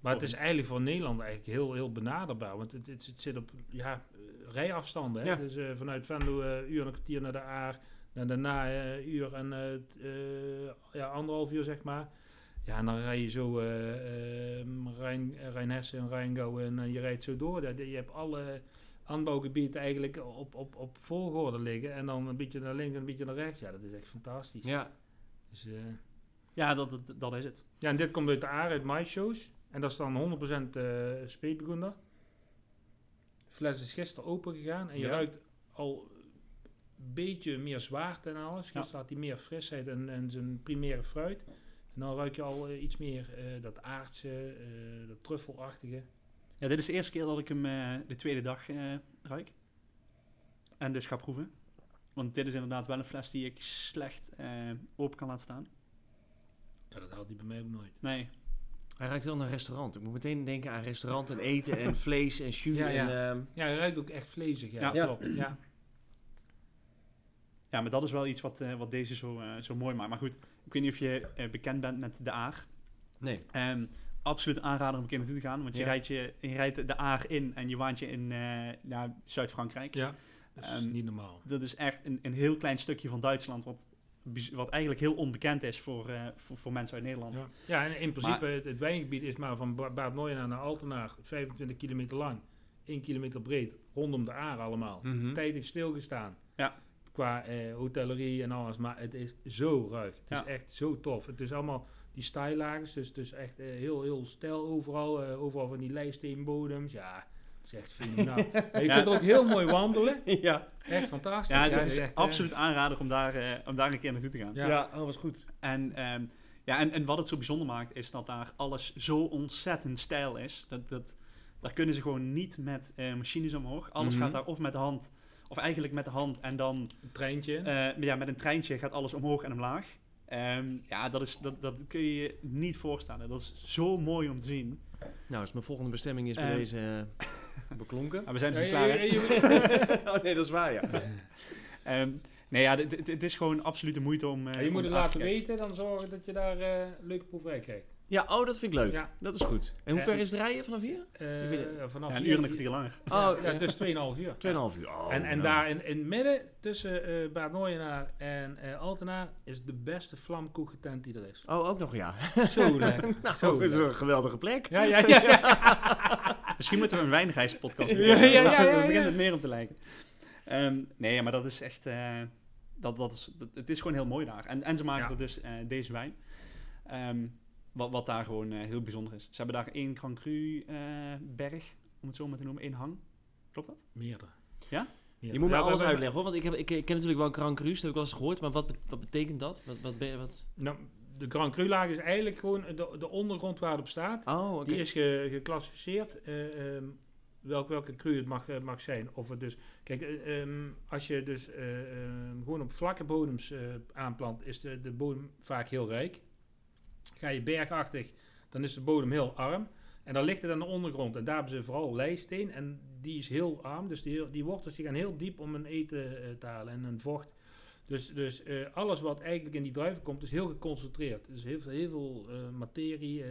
Maar het is eigenlijk voor Nederland eigenlijk heel, heel benaderbaar. Want het, het, het zit op ja, eh, rijafstanden. Hè? Ja. Dus vanuit Venlo uur en een kwartier naar de Aar. En daarna eh, uur en eh, eh, ja, anderhalf uur, zeg maar. Ja, en dan rij je zo eh ehm, Rijn, Rijnhessen en Rijngouw en je rijdt zo door. Dat- Je hebt alle aanbouwgebieden eigenlijk op, op, op volgorde liggen. En dan een beetje naar links en een beetje naar rechts. Ja, dat is echt fantastisch. Ja. Dus, Ja, dat, dat, dat is het. ja, en dit komt uit de Aar, uit MyShows. En dat is dan 100% eh speetbegoender. De fles is gisteren open gegaan. En je Ja. ruikt al een beetje meer zwaarte en alles. Ja. Gisteren had hij meer frisheid en, en zijn primaire fruit. En dan ruik je al eh, iets meer eh, dat aardse, eh, dat truffelachtige. Ja, dit is de eerste keer dat ik hem eh, de tweede dag eh, ruik. En dus ga proeven. Want dit is inderdaad wel een fles die ik slecht eh, open kan laten staan. Ja, dat haalt hij bij mij ook nooit. Nee. Hij ruikt wel naar restaurant. Ik moet meteen denken aan restaurant en eten en vlees en jus. Ja, ja. En, ehm, Ja, hij ruikt ook echt vlezig. Ja, Ja. Ja. klopt. Ja. Ja, maar dat is wel iets wat, eh, wat deze zo, eh, zo mooi maakt. Maar goed, ik weet niet of je eh, bekend bent met de Aar. nee. Ehm absoluut aanrader om een keer naartoe te gaan. Want je, Ja. rijdt, je, je rijdt de Aar in en je waant je in ja, Zuid-Frankrijk. ja, dat is Ehm, niet normaal. Dat is echt een, een heel klein stukje van Duitsland... wat, wat eigenlijk heel onbekend is voor, voor, voor mensen uit Nederland. Ja, ja en in principe, het, het wijngebied is maar van Ba- Bad Nooienaar naar Altenaar 25 kilometer lang, 1 kilometer breed, rondom de Aar allemaal. Mhm. Tijd heeft stilgestaan. Ja. Qua eh, hotellerie en alles, maar het is zo ruig. Het Ja. is echt zo tof. Het is allemaal die stijllagers, dus, dus echt eh, heel, heel stijl overal. eh, overal van die lijststeenbodems. Ja, het is echt fenomenaal. Je Ja. kunt er ook heel mooi wandelen. ja. Echt fantastisch. Ja, het dat is echt, eh, absoluut aanrader om daar, eh, om daar een keer naartoe te gaan. Ja. Ja. oh, was goed. En, ehm, ja, en, en wat het zo bijzonder maakt, is dat daar alles zo ontzettend stijl is. Dat, dat, daar kunnen ze gewoon niet met eh, machines omhoog. Alles Mhm. gaat daar of met de hand, of eigenlijk met de hand en dan een treintje. eh, ja, met een treintje gaat alles omhoog en omlaag. Ehm, ja, dat, is, dat, dat kun je je niet voorstellen. Dat is zo mooi om te zien. Nou, dus mijn volgende bestemming is bij Ehm. deze eh, beklonken. Maar we zijn er niet klaar, oh nee, dat is waar, ja. Ehm, nee, ja, het is gewoon absoluut de moeite om... eh, Ja, je moet het laten kijken. weten, dan zorgen dat je daar eh leuke proeverij krijgt. Ja, oh, dat vind ik leuk. Ja. Dat is goed. En hoe ver is het rijden vanaf hier? Eh, Ik weet het. vanaf Ja, een hier- uur en een kwartier langer. Oh, ja, ja. dus 2,5 uur. 2,5 uur. Oh, en en nou. daar in, in het midden, tussen eh Bad Nooienaar en eh Altenaar, is de beste vlamkoekentent die er is. Oh, ook nog ja. Zo lekker. Nou, Zo het is een geweldige plek. Ja, ja, ja. ja. Misschien moeten we een wijnreispodcast doen. Ja, ja, ja, ja, begint het meer op te lijken. Ehm, nee, maar dat is echt... eh, dat, dat is, dat- het is gewoon heel mooi daar. En, en ze maken Ja. er dus eh, deze wijn. Ehm, wat, wat daar gewoon eh, heel bijzonder is. Ze hebben daar één Grand Cru eh, berg, om het zo maar te noemen, één hang. Klopt dat? Meerdere. Ja? Je moet me Ja, alles uitleggen hoor, want ik, heb, ik, ik ken natuurlijk wel Grand Cru, dat heb ik wel eens gehoord, maar wat, wat betekent dat? Wat, wat, wat? Nou, de Grand Cru laag is eigenlijk gewoon de, de ondergrond waar het op staat. Oh. Die is ge- geclassificeerd. eh, ehm, welk, welke cru het mag, mag zijn. Of het dus, kijk, eh, ehm, als je dus eh, ehm, gewoon op vlakke bodems eh, aanplant, is de, de bodem vaak heel rijk. Ga je bergachtig, dan is de bodem heel arm. En dan ligt het aan de ondergrond. En daar hebben ze vooral lijsteen. En die is heel arm. Dus die, die wortels die gaan heel diep om een eten eh, te halen en een vocht. Dus, dus eh, alles wat eigenlijk in die druiven komt, is heel geconcentreerd. Dus heel veel, heel veel eh, materie,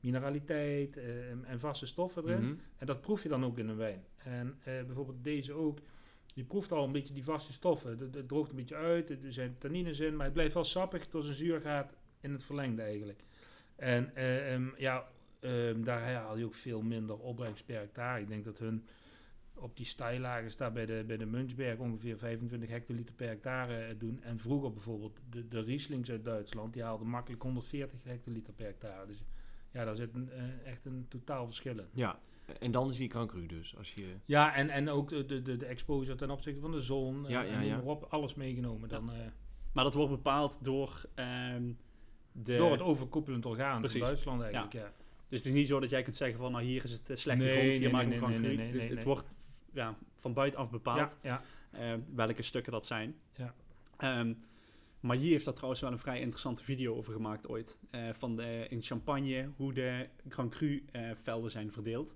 mineraliteit en- vaste stoffen erin. Mhm. En dat proef je dan ook in een wijn. En bijvoorbeeld deze ook. Je proeft al een beetje die vaste stoffen. Het, het droogt een beetje uit, er zijn tannines in, maar het blijft wel sappig tot zijn zuur gaat in het verlengde eigenlijk. En eh, ehm, ja, ehm, daar haal je ook veel minder opbrengst per hectare. Ik denk dat hun op die stijllagen staat bij de, bij de Munchberg ongeveer 25 hectoliter per hectare eh, doen. En vroeger bijvoorbeeld de, de Rieslings uit Duitsland, die haalden makkelijk 140 hectoliter per hectare. Dus ja, daar zit een, eh, echt een totaal verschil in. Ja, en dan is die Cru dus. Als je... Ja, en, en ook de, de, de, de exposure ten opzichte van de zon. Ja, en, ja, ja. op, alles meegenomen. Dan, eh, Maar dat wordt bepaald door ehm, de... door het overkoepelend orgaan Precies. van Duitsland eigenlijk. Ja. Dus het is niet zo dat jij kunt zeggen van, nou hier is het eh, slechte Nee, grond, hier nee, maken nee, Grand nee, het, wordt ja, van buitenaf bepaald Ja, eh, welke stukken dat zijn. Ja. Ehm, maar hier heeft daar trouwens wel een vrij interessante video over gemaakt ooit. eh, van de, in Champagne, hoe de Grand Cru velden zijn verdeeld.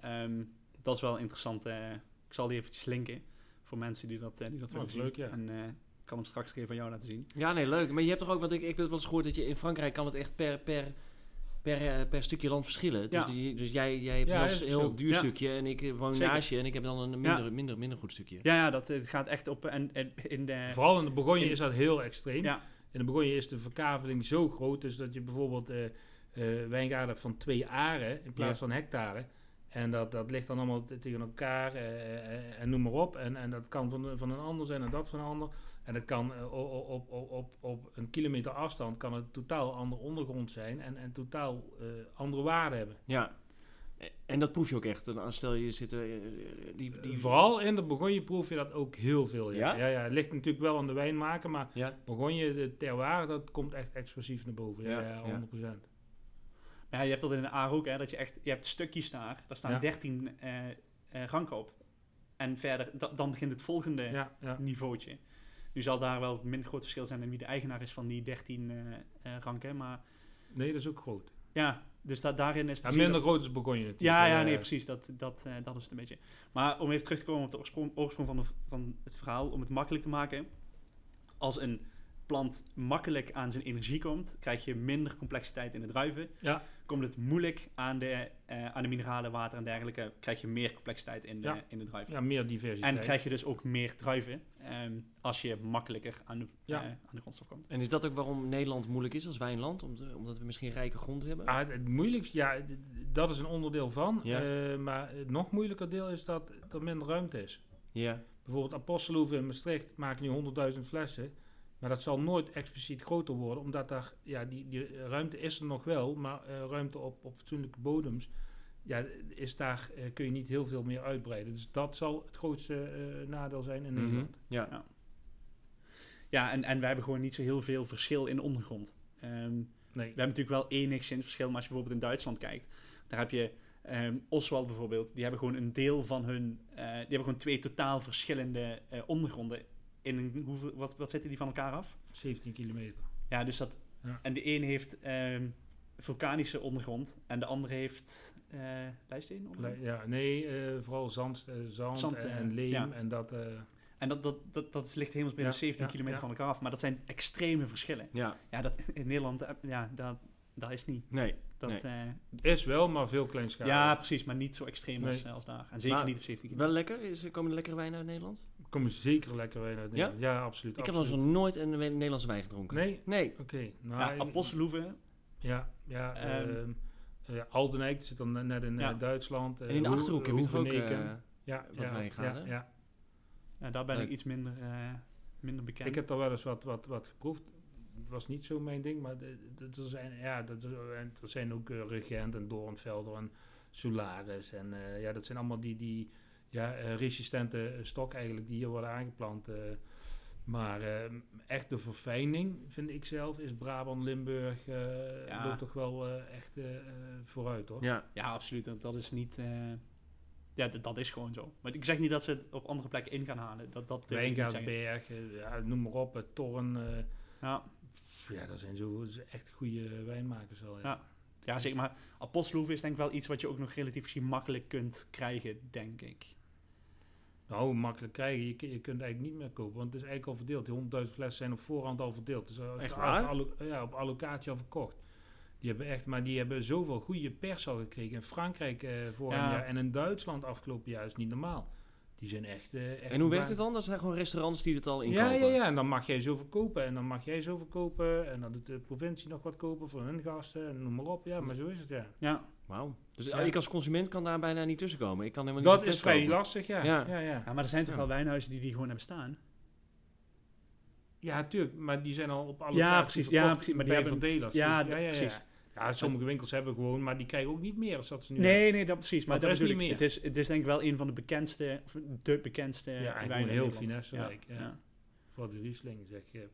Ehm, dat is wel interessant. ik zal die eventjes linken voor mensen die dat, die dat Oh, willen zien. leuk, ja. En kan hem straks even van jou laten zien. Ja, nee, leuk. Maar je hebt toch ook, want ik, ik heb wel eens gehoord dat je in Frankrijk kan het echt per, per, per, eh, per stukje land verschillen. Dus, Ja. die, dus jij, jij hebt Ja, een heel zo. duur Ja. stukje en ik eh, woon Zeker. naast je en ik heb dan een minder, minder, minder goed stukje. Ja, ja dat eh, gaat echt op. En, en in de. Vooral in de Bourgogne is dat heel extreem. Ja, In de Bourgogne is de verkaveling zo groot, dus dat je bijvoorbeeld eh eh, wijngaarden hebt van twee aren in plaats Ja. van hectare. En dat, dat ligt dan allemaal tegen elkaar en noem maar op. En, en dat kan van, van een ander zijn en dat van een ander. En dat kan eh, op, op, op, op een kilometer afstand kan het totaal ander ondergrond zijn en, en totaal eh, andere waarden hebben. Ja. En dat proef je ook echt. En als stel je zit er, eh, die, die Vooral in de Bourgogne proef je dat ook heel veel. Ja? Ja? Ja, ja, het ligt natuurlijk wel aan de wijnmaker, maar Ja, Bourgogne, de terroir, dat komt echt expressief naar boven. Ja, Ja, ja, ja. 100%. ja, je hebt dat in de Aar ook, hè, dat je echt. Je hebt stukjes daar, daar staan Ja. 13 eh eh, ranken op. En verder, da- dan begint het volgende Ja, ja. niveautje. Nu zal daar wel een minder groot verschil zijn in wie de eigenaar is van die 13 eh, eh, ranken. Maar Nee, dat is ook groot. ja, dus da daarin is het. Ja, je minder dat- groot is Bourgogne natuurlijk. Ja, ja, Eh, nee, precies. Dat, dat, eh, dat is het een beetje. Maar om even terug te komen op de oorsprong, oorsprong van, de, van het verhaal, om het makkelijk te maken. Als een plant makkelijk aan zijn energie komt, krijg je minder complexiteit in de druiven. Ja. Komt het moeilijk aan de, eh, aan de mineralen, water en dergelijke, krijg je meer complexiteit in de, Ja. in de druiven. Ja, meer diversiteit. En krijg je dus ook meer druiven ehm, als je makkelijker aan de, Ja. eh, aan de grondstof komt. En is dat ook waarom Nederland moeilijk is als wijnland? Om te- omdat we misschien rijke grond hebben? Ah, het, het moeilijkste, ja, dat is een onderdeel van. Ja. Eh, maar het nog moeilijker deel is dat er minder ruimte is. Ja. Bijvoorbeeld Apostelhoeve in Maastricht maken nu 100.000 flessen. Maar dat zal nooit expliciet groter worden, omdat daar, ja, die, die ruimte is er nog wel, maar eh, ruimte op, op fatsoenlijke bodems, ja, is daar eh, kun je niet heel veel meer uitbreiden. Dus dat zal het grootste eh, nadeel zijn in Mhm. Nederland. Ja. Ja, en, en wij hebben gewoon niet zo heel veel verschil in de ondergrond. Ehm, Nee. We hebben natuurlijk wel enigszins verschil, maar als je bijvoorbeeld in Duitsland kijkt, daar heb je ehm, Oswald bijvoorbeeld, die hebben gewoon een deel van hun, eh, die hebben gewoon twee totaal verschillende eh, ondergronden. In een, hoeveel, wat, wat zitten die van elkaar af? 17 kilometer. Ja, dus dat, Ja. en de een heeft ehm, vulkanische ondergrond en de andere heeft eh lijsteen ondergrond. Le- Ja, nee, eh, vooral zand, eh, zand, Zand, en- en leem ja. en dat. eh, En dat, dat, dat, dat ligt helemaal binnen Ja, 17 ja, kilometer ja. van elkaar af, maar dat zijn extreme verschillen. Ja. Ja, dat, in Nederland, ja, dat, dat is niet. Nee. Dat, Nee. eh, is wel, maar veel kleinschalig. Ja, precies, maar niet zo extreem als, Nee. als daar. En zeker Maar niet op 17 Wel lekker? Is, er komen er lekkere wijnen uit Nederland? Er komen zeker lekker wijn uit Ja? Nederland. Ja, absoluut. Ik heb nog nooit een Nederlandse wijn gedronken. Nee? Nee. Oké. Nou, Ja, Apostelhoeve, Ja, ja. Ehm, ehm, eh, Aldenijk zit dan net in eh, Ja. Duitsland. eh, En in de Hoe- Achterhoek heb je toch ook eh, ja, wat ja, wijngaarden? Ja, ja. ja, daar ben Leuk. ik iets minder, eh, minder bekend. Ik heb daar wel eens wat, wat, wat geproefd. Het was niet zo mijn ding, maar er zijn, ja, dat, er zijn ook eh, Regent en Doornvelder en Solaris. En eh, ja, dat zijn allemaal die, die ja, eh, resistente eh, stok eigenlijk die hier worden aangeplant. eh. maar eh, echt de verfijning, vind ik zelf, is Brabant, Limburg, eh Ja. loopt toch wel eh, echt vooruit hoor. Ja. Ja, absoluut. Dat, dat is niet... eh, ja, dat, is gewoon zo. Maar ik zeg niet dat ze het op andere plekken in gaan halen. Dat, dat. Wijngaardsberg, ja, noem maar op, Torren. eh, Ja, ja, dat zijn zo echt goede wijnmakers al. Ja. Ja. ja, zeker. Maar Apostelhoeve is denk ik wel iets wat je ook nog relatief gezien makkelijk kunt krijgen, denk ik. Nou, makkelijk krijgen. Je, je kunt het eigenlijk niet meer kopen, want het is eigenlijk al verdeeld. Die 100.000 flessen zijn op voorhand al verdeeld. Dus eh, Echt op waar? allo- ja, op allocatie al verkocht. Die hebben echt, maar die hebben zoveel goede pers al gekregen. In Frankrijk eh vorig Ja. jaar en in Duitsland afgelopen jaar is niet normaal. Die zijn echt. eh, echt En hoe werkt het dan? Dat zijn gewoon restaurants die het al inkopen? Ja, ja, ja. En dan mag jij zoveel kopen. En dan mag jij zoveel kopen. En dan doet de provincie nog wat kopen voor hun gasten. En noem maar op. Ja, maar zo is het, ja. Ja, Wauw. Dus Ja. ik als consument kan daar bijna niet tussenkomen. Ik kan helemaal niet Dat is vrij kopen. lastig, ja. Ja. Ja, ja. ja. ja maar er zijn toch Ja. wel wijnhuizen die die gewoon hebben staan. tuurlijk. Maar die zijn al op alle Ja, precies, ja, precies, maar die hebben- verdelers. ja, Dus, ja, ja, ja. precies. Ja, sommige winkels hebben gewoon, maar die krijgen ook niet meer als dat ze nu Nee, nee, dat precies. Maar Maar dat is niet meer. Het is, het is denk ik wel een van de bekendste, of de bekendste Ja, eigenlijk wijnen in heel finesserijk, ja. ja. Voor de Riesling zeg je.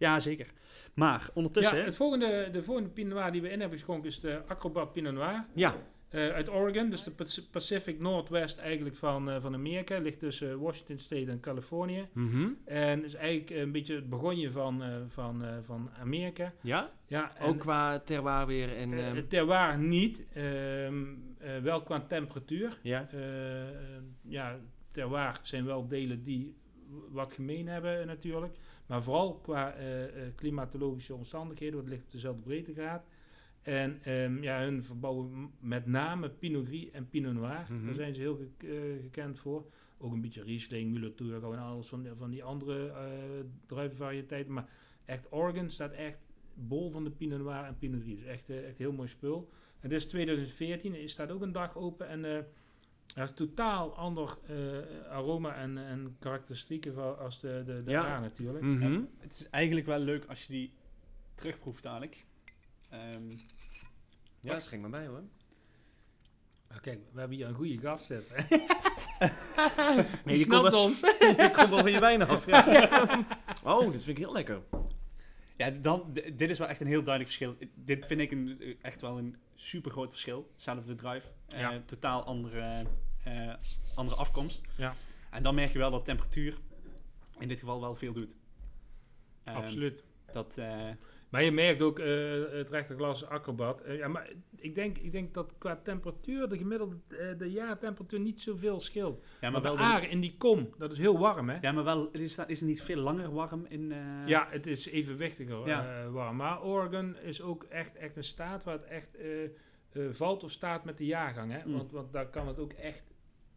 Ja, zeker. Maar ondertussen... ja, het volgende, de volgende Pinot Noir die we in hebben geschonken is de Acrobat Pinot Noir. Ja, eh, uit Oregon, dus de Pac- Pacific Northwest eigenlijk van, eh, van Amerika. Ligt tussen Washington State en Californië. Mhm. En is eigenlijk een beetje het begonje van, eh, van, eh, van Amerika. ja? Ja, ook qua terroir weer en... eh, ehm, het terroir niet, ehm, eh, wel qua temperatuur. ja? Eh, eh, ja, terroir zijn wel delen die wat gemeen hebben eh, natuurlijk. Maar vooral qua eh, eh, klimatologische omstandigheden, want het ligt op dezelfde breedtegraad. En ehm, ja, hun verbouwen met name Pinot Gris en Pinot Noir. Mhm. Daar zijn ze heel ge- eh, gekend voor. Ook een beetje Riesling, Müller-Thurgau en alles van, die- van die andere eh druivenvariëteiten. Maar echt Oregon staat echt bol van de Pinot Noir en Pinot Gris. Echt, eh, echt heel mooi spul. En dit is 2014, er staat ook een dag open. En er is totaal ander eh, aroma en, en karakteristieken van als de, de, de Ja. A natuurlijk. Mhm. Ja, het is eigenlijk wel leuk als je die terugproeft dadelijk. Ehm, Ja, schenk maar bij hoor. Ah, kijk, we hebben hier een goede gast zitten. Nee, Die snapt komt ons. Je komt wel van je wijn af. Ja. Oh, dit vind ik heel lekker. Ja, dan, dit is wel echt een heel duidelijk verschil. Dit vind ik een, echt wel een super groot verschil. Zelfde drive. Eh, Ja. totaal andere, eh, andere afkomst. Ja. En dan merk je wel dat temperatuur in dit geval wel veel doet. Ehm, Absoluut. Dat, eh, Maar je merkt ook eh, het rechterglas acrobat. Eh, ja, maar ik denk, ik denk dat qua temperatuur de gemiddelde eh, de jaartemperatuur niet zoveel scheelt. ja, maar wel de aar in die kom, dat is heel warm hè? ja, maar wel, is, dat, is het niet veel langer warm in... Ja, het is evenwichtiger Ja. warm. Maar Oregon is ook echt, echt een staat waar het echt valt of staat met de jaargang. Hè? Mm. Want, want daar kan het ook echt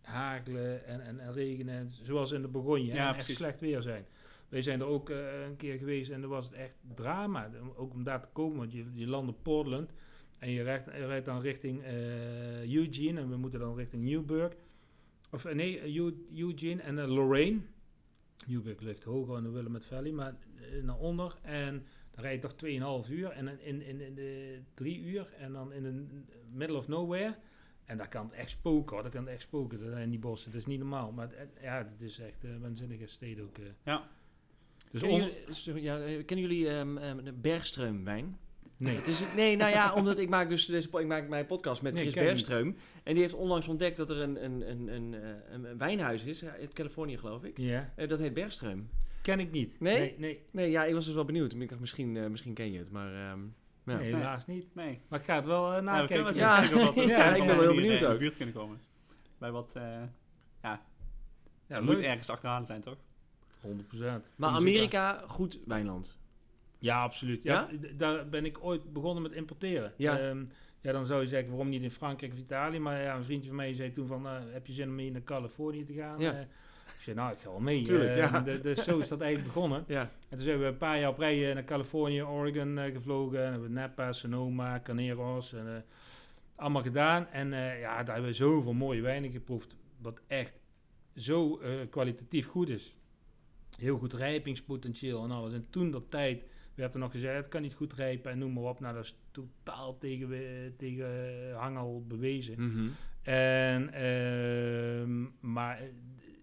hagelen en, en, en regenen, zoals in de Bourgogne. hè, Ja, en echt slecht weer zijn. Wij zijn er ook eh, een keer geweest en dan was het echt drama. Ook om daar te komen, want je, je landt Portland en je rijdt, dan richting eh, Eugene en we moeten dan richting Newburgh. Of eh, nee, Eu- Eugene en eh, Lorraine. Newburgh ligt hoger in de Willamette Valley, maar naar onder. En dan rijd je toch 2,5 uur en in, in, in de 3 uur en dan in de middle of nowhere. En daar kan het echt spoken hoor, daar kan echt spoken in die bossen. Dat is niet normaal, maar ja, het is echt een waanzinnige steden ook. Ja. Dus kennen, jullie, sorry, ja, eh, kennen jullie ehm, ehm, de wijn? nee. Het is, nee, nou ja, omdat ik maak dus deze, ik maak mijn podcast met Nee, Chris. Bergström. En die heeft onlangs ontdekt dat er een, een, een, een, eh, een, een wijnhuis is, eh, in Californië geloof ik. Ja, Eh, dat heet Bergström. ken ik niet. Nee? Nee, nee, Nee, ja, ik was dus wel benieuwd. Ik dacht, misschien, misschien ken je het, maar... ehm, ja. nee, helaas niet. Nee. Maar ik ga het wel Ja, we nakijken. Ja. kijken wat- Ja, ik ben we wel hier, benieuwd in ook. de buurt kunnen komen. Bij wat... eh ja, ja, moet ergens achteraan zijn, toch? 100%. Maar Amerika, goed wijnland. Ja, absoluut. Ja, Daar ben ik ooit begonnen met importeren. Ja. Ehm, ja, dan zou je zeggen, waarom niet in Frankrijk of Italië? Maar ja, een vriendje van mij zei toen van, eh, heb je zin om mee naar Californië te gaan? Ja. Eh, ik zei, nou, ik ga wel mee. Tuurlijk, Ehm, ja. de- dus zo is dat eigenlijk begonnen. Ja. En toen zijn we een paar jaar op rij eh, naar Californië, Oregon eh, gevlogen. En hebben we Napa, Sonoma, Caneros en eh, allemaal gedaan. En eh, ja, daar hebben we zoveel mooie wijnen geproefd. Wat echt zo eh, kwalitatief goed is. Heel goed rijpingspotentieel en alles. En toen dat tijd werd er nog gezegd, het kan niet goed rijpen en noem maar op. Nou, dat is totaal tegen, we- tegen eh, hangel bewezen. Mhm. En, ehm, maar eh,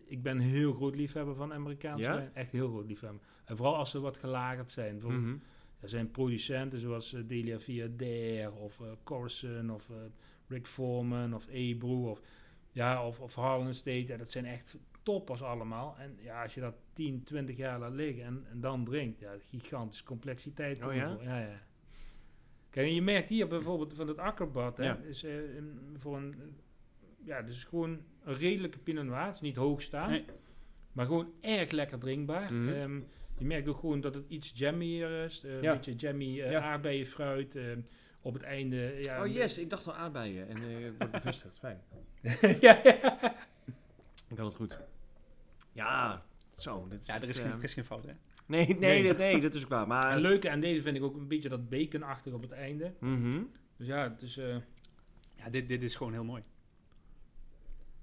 ik ben heel groot liefhebber van Amerikaanse Ja? wijn. Echt heel groot liefhebber. En vooral als ze wat gelagerd zijn. Bijvoorbeeld, Mhm. Er zijn producenten zoals eh, Delia Via Dare of eh Corson of eh, Rick Foreman of Ebro of, ja, of, of Harlan Estate. Ja, dat zijn echt toppers allemaal. En ja, als je dat 10, 20 jaar laat liggen en, en dan drinkt, ja, gigantische complexiteit. Oh ja? ja, ja. Kijk, en je merkt hier bijvoorbeeld van het akkerbad, hè, Ja. is eh, voor een, ja, dus gewoon een redelijke Pinot Noir, het is niet hoog staan, Nee. maar gewoon erg lekker drinkbaar. Mhm. Ehm, je merkt ook gewoon dat het iets jammier is, eh, Ja. een beetje jammy eh aardbeienfruit. eh, op het einde, ja, Oh yes, ik dacht al aardbeien en eh ik word bevestigd. Fijn. ja, ja. Ik had het goed. Ja, zo. Ja, er is, echt, geen, eh, er is geen fout, hè? Nee, nee, Nee. Dat, nee, dat is ook waar. Maar, En leuke aan deze vind ik ook een beetje dat baconachtig op het einde. Mhm. Dus ja, het is, eh, Ja, dit, dit is gewoon heel mooi.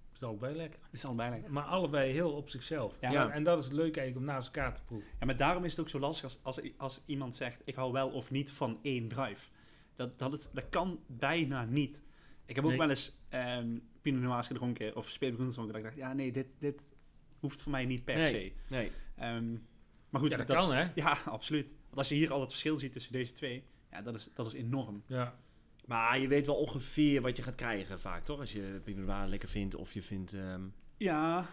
het is allebei lekker. Het is al bijna. Maar allebei heel op zichzelf. Ja. Ja. En dat is het leuke eigenlijk om naast elkaar te proeven. Ja, maar daarom is het ook zo lastig als, als, als iemand zegt, ik hou wel of niet van één druif. Dat, dat, is, dat kan bijna niet. Ik heb ook Nee. wel eens ehm Pinot Noirs gedronken of Speelgoed gedronken. Dat ik dacht, ja nee, dit, dit hoeft voor mij niet per Nee. se. Nee. Ehm, Maar goed, ja, dat, kan hè. Ja, absoluut. Want als je hier al het verschil ziet tussen deze twee, ja, dat is, dat is enorm. Ja. Maar je weet wel ongeveer wat je gaat krijgen vaak, toch? Als je Pinot Noir lekker vindt of je vindt... ehm Ja,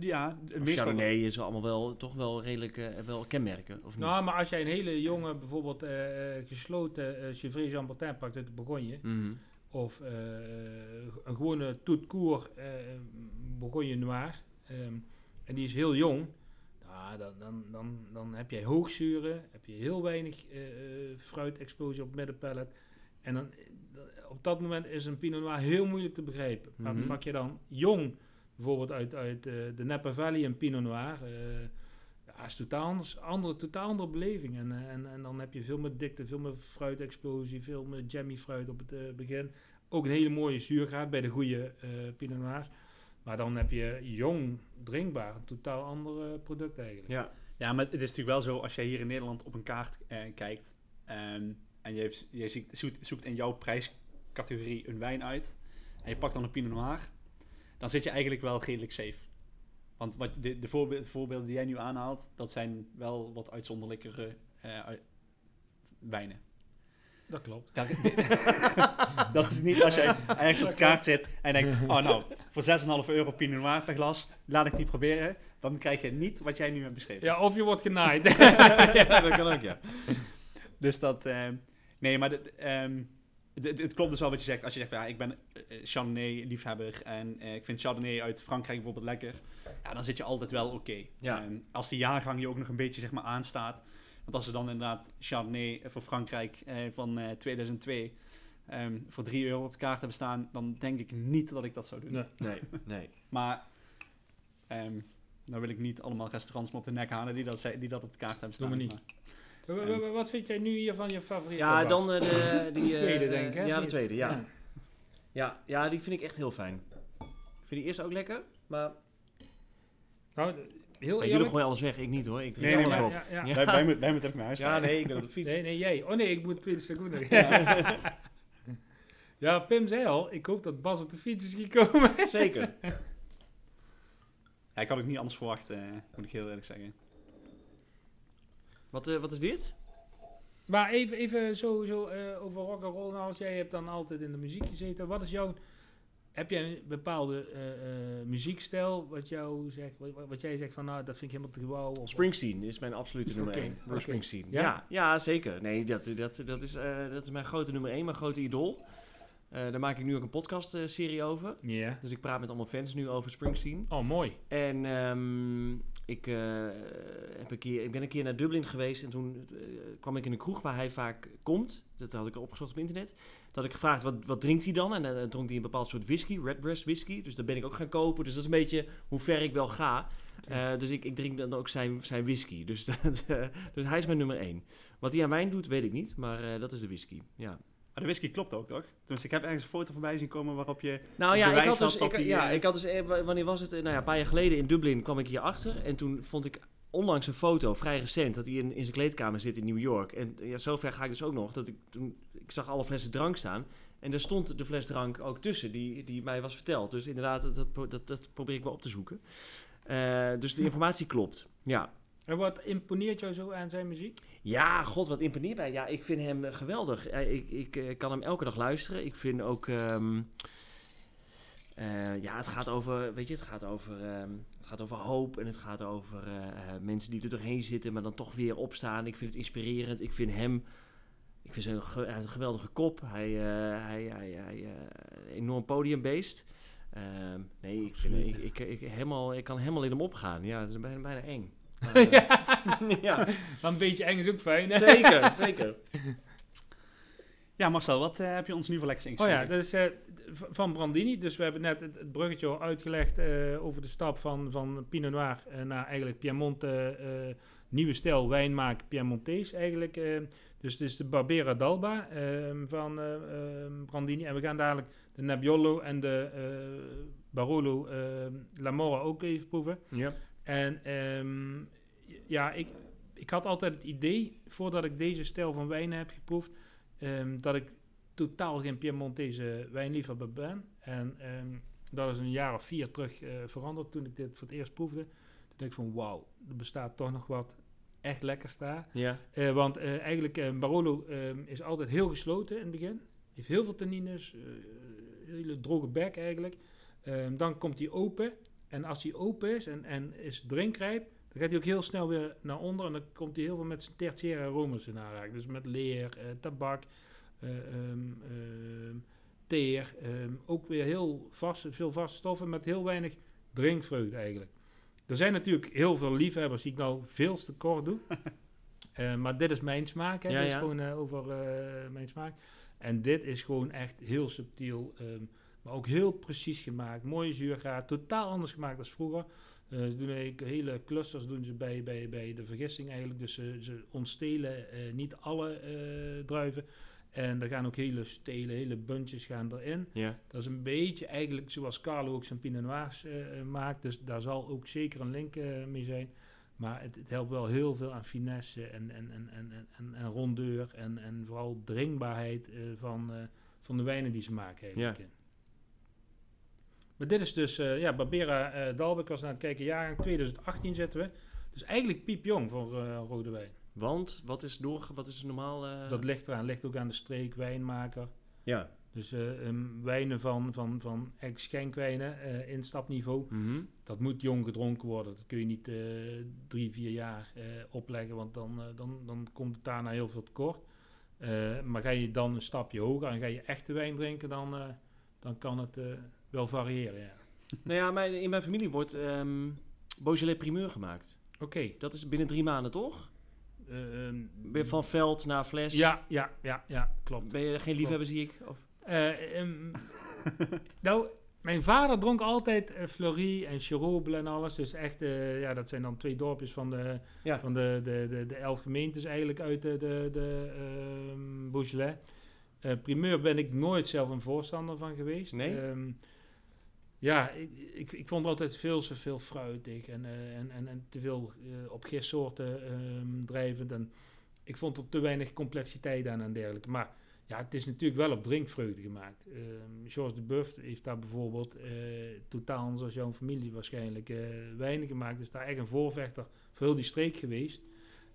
ja meestal... Chardonnay is allemaal wel, toch wel redelijk eh, wel kenmerken, of niet? Nou, maar als jij een hele jonge, bijvoorbeeld eh, eh, gesloten uh, Chevrolet Jean Martin pakt uit de Bourgogne, Mhm. of eh, een gewone Tout Court eh, Bourgogne Noir, ehm, en die is heel jong, nou, dan, dan, dan, dan heb jij hoogzuren, heb je heel weinig eh fruitexplosie op het middenpallet. En dan, eh, op dat moment is een Pinot Noir heel moeilijk te begrijpen. Maar Mhm. pak je dan jong, bijvoorbeeld uit, uit eh, de Napa Valley, een Pinot Noir... eh, ja, is totaal anders, andere, totaal andere beleving. En, eh, en, en dan heb je veel meer dikte, veel meer fruitexplosie, veel meer jammy fruit op het eh, begin. Ook een hele mooie zuurgraad bij de goede eh Pinot Noirs. Maar dan heb je jong, drinkbaar, een totaal ander product eigenlijk. Ja. Ja, maar het is natuurlijk wel zo, als jij hier in Nederland op een kaart eh, kijkt ehm, en je, heeft- je ziet, zoekt, zoekt in jouw prijscategorie een wijn uit en je pakt dan een Pinot Noir, dan zit je eigenlijk wel redelijk safe. Want wat de, de, voorbe- de voorbeelden die jij nu aanhaalt, dat zijn wel wat uitzonderlijkere eh, wijnen. Dat klopt. Dat is niet als jij ergens op de kaart zit en denkt, oh nou, voor 6,5 euro Pinot Noir per glas, laat ik die proberen. Dan krijg je niet wat jij nu hebt beschreven. Ja, of je wordt genaaid. ja, dat kan ook, ja. Dus dat, ehm, nee, maar dit, ehm, dit- het klopt dus wel wat je zegt. Als je zegt, ja, ik ben eh, Chardonnay-liefhebber en eh, ik vind Chardonnay uit Frankrijk bijvoorbeeld lekker. Ja, dan zit je altijd wel oké. Ja. Ehm, als die jaargang je ook nog een beetje, zeg maar, aanstaat. Want als er dan inderdaad Chardonnay voor Frankrijk eh, van eh, 2002 ehm, voor 3 euro op de kaart hebben staan, dan denk ik niet dat ik dat zou doen. Nee. Nee, nee. Maar, ehm nou wil ik niet allemaal restaurants me op de nek halen die dat, ze- die dat op de kaart hebben Doe staan. maar niet. Wa- wa- wa- Wat vind jij nu hier van je favoriete Ja, was? dan eh, de, die... eh, tweede, denk ik, hè? Ja, de tweede, ja. Ja, ja, die vind ik echt heel fijn. Ik vind die eerste ook lekker, maar... Nou, heel jullie gooien alles weg, ik niet hoor. Ik Nee, nee, maar- op. ja, ja. Ja. Wij, wij, moeten- wij moeten ook naar huis. Ja, nee, ik ben op de fiets. Nee, nee, jij. Oh nee, ik moet tweede seconde. Ja. Pim zei al, ik hoop dat Bas op de fiets is gekomen. Zeker. Ja, ik had ook niet anders verwacht, eh, moet ik heel eerlijk zeggen. Wat, eh, wat is dit? Maar even, even zo, zo eh, over rock and roll. Nou, als jij hebt dan altijd in de muziek gezeten. Wat is jouw... Heb jij een bepaalde eh, eh, muziekstijl wat, jou zegt, wat, wat jij zegt van nou, dat vind ik helemaal te gebouw? Of, Springsteen is mijn absolute nummer Oké, 1. Bruce. Springsteen. Ja? Ja? Ja, zeker. Nee, dat, dat, dat, is, eh, dat is mijn grote nummer 1, mijn grote idool. Eh, daar maak ik nu ook een podcast-serie over. Ja. Dus ik praat met allemaal fans nu over Springsteen. Oh, mooi. En ehm, ik, eh, heb een keer, ik ben een keer naar Dublin geweest en toen eh, kwam ik in een kroeg waar hij vaak komt. Dat had ik opgezocht op internet. Dat ik gevraagd, wat, wat drinkt hij dan? En dan dronk hij een bepaald soort whisky, Redbreast whisky. Dus dat ben ik ook gaan kopen. Dus dat is een beetje hoe ver ik wel ga. Dus ik, ik drink dan ook zijn, zijn whisky. Dus, dat, dus hij is mijn nummer één. Wat hij aan wijn doet, weet ik niet. Maar dat is de whisky, ja. Maar de whisky klopt ook, toch? Dus ik heb ergens een foto voorbij zien komen waarop je... Nou ja, ik bewijs had had dus, ik, die, ja, eh, ik had dus, eh, wa- wanneer was het? Eh, Nou ja, een paar jaar geleden in Dublin kwam ik hier achter. En toen vond ik onlangs een foto, vrij recent, dat hij in, in zijn kleedkamer zit in New York. En ja, zover ga ik dus ook nog, dat ik toen, ik zag alle flessen drank staan. En daar stond de fles drank ook tussen, die, die mij was verteld. Dus inderdaad, dat, dat, dat, dat probeer ik wel op te zoeken. Eh, dus de informatie klopt, ja. En wat imponeert jou zo aan zijn muziek? Ja, god, wat imponeert mij. Ja, ik vind hem eh, geweldig. Eh, Ik, ik eh, kan hem elke dag luisteren. Ik vind ook... ehm, eh, ja, het gaat over... Weet je, het gaat over... ehm, het gaat over hoop en het gaat over mensen die er doorheen zitten, maar dan toch weer opstaan. Ik vind het inspirerend. Ik vind hem... Ik vind zijn ge- hij heeft een geweldige kop. Hij, eh hij, hij, hij enorm podiumbeest. Ehm, nee, ik, vind, ik, ik, ik, helemaal, ik kan helemaal in hem opgaan. Ja, het is bijna, bijna eng. Eh, ja, Want een beetje eng is ook fijn, hè? zeker, zeker. Ja, Marcel, wat eh, heb je ons nu voor lekkers Oh ingeschreven? ja, dat is eh, van Brandini. Dus we hebben net het, het bruggetje al uitgelegd eh, over de stap van, van Pinot Noir naar eigenlijk Piemonte, eh, nieuwe stijl wijn maken, Piemontees eigenlijk. eh. dus het is de Barbera d'Alba eh, van eh, eh, Brandini. En we gaan dadelijk de Nebbiolo en de eh, Barolo eh, La Mora ook even proeven. Ja. En ehm, ja, ik, ik had altijd het idee, voordat ik deze stijl van wijnen heb geproefd, ehm, dat ik totaal geen Piemontese wijnliefhebber ben. En ehm, dat is een jaar of vier terug eh, veranderd toen ik dit voor het eerst proefde. Dan denk ik van wauw, er bestaat toch nog wat echt lekkers daar. Ja. Eh, want eh, eigenlijk, Barolo is altijd heel gesloten in het begin. Heeft heel veel tannines, hele droge bek eigenlijk. Dan komt hij open. En als hij open is en, en is drinkrijp, dan gaat hij ook heel snel weer naar onder. En dan komt hij heel veel met zijn tertiaire aromas in aanraking. Dus met leer, eh, tabak, eh, ehm, ehm, teer. ehm, ook weer heel vast, veel vaste stoffen met heel weinig drinkvreugde eigenlijk. Er zijn natuurlijk heel veel liefhebbers die ik nou veel te kort doe. Eh, maar dit is mijn smaak. Hè. Ja, dit is ja. gewoon over mijn smaak. En dit is gewoon echt heel subtiel. Maar ook heel precies gemaakt. Mooie zuurgraad. Totaal anders gemaakt dan vroeger. Eh, ze doen hele clusters doen ze bij, bij, bij de vergisting eigenlijk. Dus ze, ze ontstelen eh, niet alle eh, druiven. En er gaan ook hele stelen, hele buntjes gaan erin. Ja. Dat is een beetje eigenlijk zoals Carlo ook zijn Pinot Noirs maakt. Dus daar zal ook zeker een link mee zijn. Maar het, het helpt wel heel veel aan finesse en, en, en, en, en, en, rondeur. En, en vooral drinkbaarheid van, van de wijnen die ze maken eigenlijk. Maar dit is dus, eh, ja, Barbera Dalbeck was naar het kijken, jaargang 2018 zitten we. Dus eigenlijk piepjong voor eh, rode wijn. Want, wat is, door, wat is normaal... Dat ligt eraan, ligt ook aan de streek, wijnmaker. Ja. Dus ehm, wijnen van, van, van ex-schenkwijnen, eh instapniveau, Mhm. dat moet jong gedronken worden. Dat kun je niet drie, vier jaar opleggen, want dan, dan, dan komt het daarna heel veel tekort. Maar ga je dan een stapje hoger en ga je echte wijn drinken, dan, dan kan het wel variëren. Ja. Nou ja, mijn, in mijn familie wordt ehm Beaujolais primeur gemaakt. Oké. Dat is binnen drie maanden, toch? eh, ehm, van veld naar fles? ja, ja, ja, ja, klopt. Ben je geen liefhebber, zie ik? Of? Eh, ehm, nou, mijn vader dronk altijd eh, Fleury en Cheroble en alles. Dus echt, eh, ja, dat zijn dan twee dorpjes van de, Ja. van de, de, de, de elf gemeentes eigenlijk uit de, de, de Beaujolais. Primeur ben ik nooit zelf een voorstander van geweest. Nee? Ja, ik, ik, ik vond altijd veel te veel fruitig en, eh, en, en, en te veel eh, op gistsoorten ehm drijvend. En ik vond er te weinig complexiteit aan en dergelijke. Maar ja, het is natuurlijk wel op drinkvreugde gemaakt. Ehm Georges de Buff heeft daar bijvoorbeeld eh, totaal anders als jouw familie waarschijnlijk wijnen gemaakt. Is daar echt een voorvechter voor heel die streek geweest.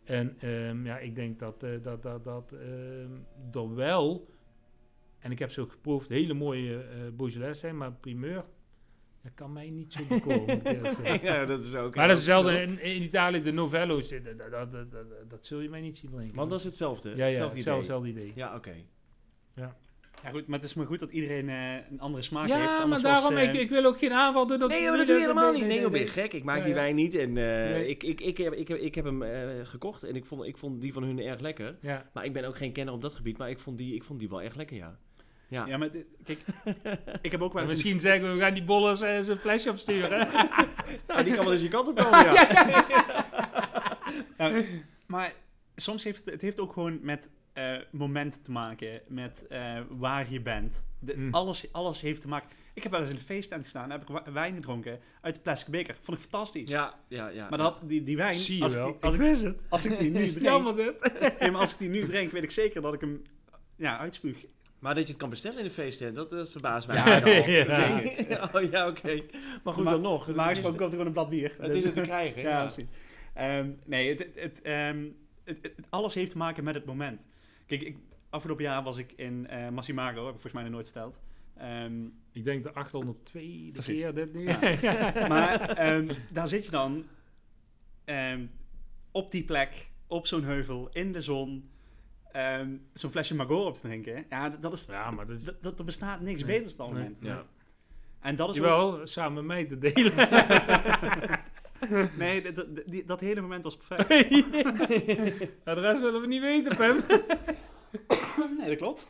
En ehm, ja, ik denk dat dat, dat, dat er wel, en ik heb ze ook geproefd, hele mooie Beaujolais zijn, maar primeur, dat kan mij niet zo ik zeggen. ja, dat is ook... Maar dat is hetzelfde in, in Italië, de Novello's, dat, dat, dat, dat, zul je mij niet zien drinken. Want dat is hetzelfde. ja, ja, hetzelfde idee. hetzelfde, idee. Ja, oké. Ja, goed, maar het is maar goed dat iedereen eh, een andere smaak Ja, heeft. maar anders daarom, was, eh, ik, ik wil ook geen aanval doen. Nee, joh, dat doe je helemaal niet. Nee, joh, ben je gek? Ik maak Ja, die ja. wijn niet. En eh, Nee. ik, ik, ik, heb, ik, heb, ik heb hem eh, gekocht en ik vond, ik vond die van hun erg lekker. Ja, Maar ik ben ook geen kenner op dat gebied, maar ik vond die, ik vond die wel echt lekker, ja. Ja. Ja, maar dit- kijk, ik heb ook wel misschien zeggen we, we gaan die bollen eens een flesje opsturen. Nou, die kan wel eens je kant op komen, ja. Ja, maar soms heeft het, het heeft ook gewoon met eh, moment te maken, met eh, waar je bent. De, Mm. alles, alles heeft te maken. Ik heb wel eens in een feesttent gestaan en heb ik wijn gedronken uit de plastic beker. Vond ik fantastisch. Ja, ja, ja. Maar dat, die, die wijn, Zie je als, wel. Ik, die, als, ik ik, wist het. als ik die nu drink, jammer dit. nee, maar als ik die nu drink, weet ik zeker dat ik hem ja, uitspuug. Maar dat je het kan bestellen in de feesttent, dat, dat verbaast mij. Ja, ja. Ja, oh, ja oké. Maar goed, Maar- dan nog. Maar het, gesproken komt er gewoon een blad bier. het is er te krijgen. Ja, Ja, precies. Ehm, nee, het, het, het, ehm, het- het- alles heeft te maken met het moment. Kijk, ik, afgelopen jaar was ik in eh Massimago, heb ik volgens mij nog nooit verteld. Ehm, Ik denk de 802 de keer dit nu. Ja. maar ehm, daar zit je dan ehm, op die plek, op zo'n heuvel, in de zon, ehm, zo'n flesje Magor op te drinken. Ja, dat- is, Ja, maar dat is... dat, dat, er bestaat niks Nee. beters op dat Nee. moment. Ja. En dat is ook- Jawel, samen mij te delen. nee, die- dat hele moment was perfect. Ja, de rest willen we niet weten, Pem. nee, dat klopt.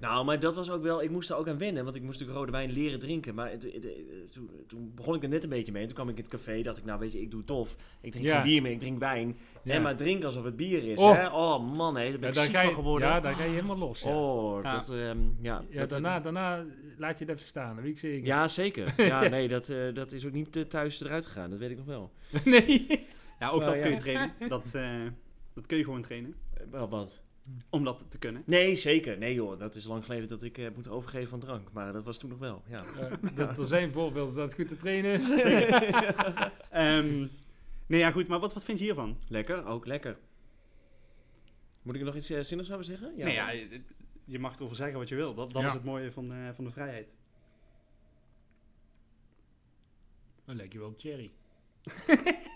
Nou, maar dat was ook wel... Ik moest daar ook aan wennen, want ik moest natuurlijk rode wijn leren drinken. Maar het- het- het- toen, toen begon ik er net een beetje mee. Toen kwam ik in het café, dacht ik, nou weet je, ik doe tof. Ik drink Ja. geen bier meer, ik drink wijn. Ja. En maar drink alsof het bier is, Oh. hè. Oh man, hé, daar ben Ja, ik daar ziek van geworden. ja, daar ga je helemaal los. Ja, Oh, Ja. dat, ehm, ja. ja dat- daarna, daarna laat je het even staan, dat weet ik zeker. Ja, zeker. Ja, nee, dat, eh, dat is ook niet eh, thuis eruit gegaan. Dat weet ik nog wel. nee. Ja, ook Nou, dat ja. kun je trainen. Dat, eh, dat kun je gewoon trainen. Eh, Wel wat. Om dat te kunnen. Nee, zeker. Nee joh, dat is lang geleden dat ik heb moeten overgeven van drank. Maar dat was toen nog wel, ja. Ja, dat, er zijn voorbeelden dat het goed te trainen is. Ehm, Nee, ja, goed, maar wat, wat vind je hiervan? Lekker, ook lekker. Moet ik nog iets uh, zinnigs over zeggen? nee, ja, je, je mag erover zeggen wat je wil. Dat, dat Ja. is het mooie van, de van de vrijheid. Dan lijkt je wel op Cherry.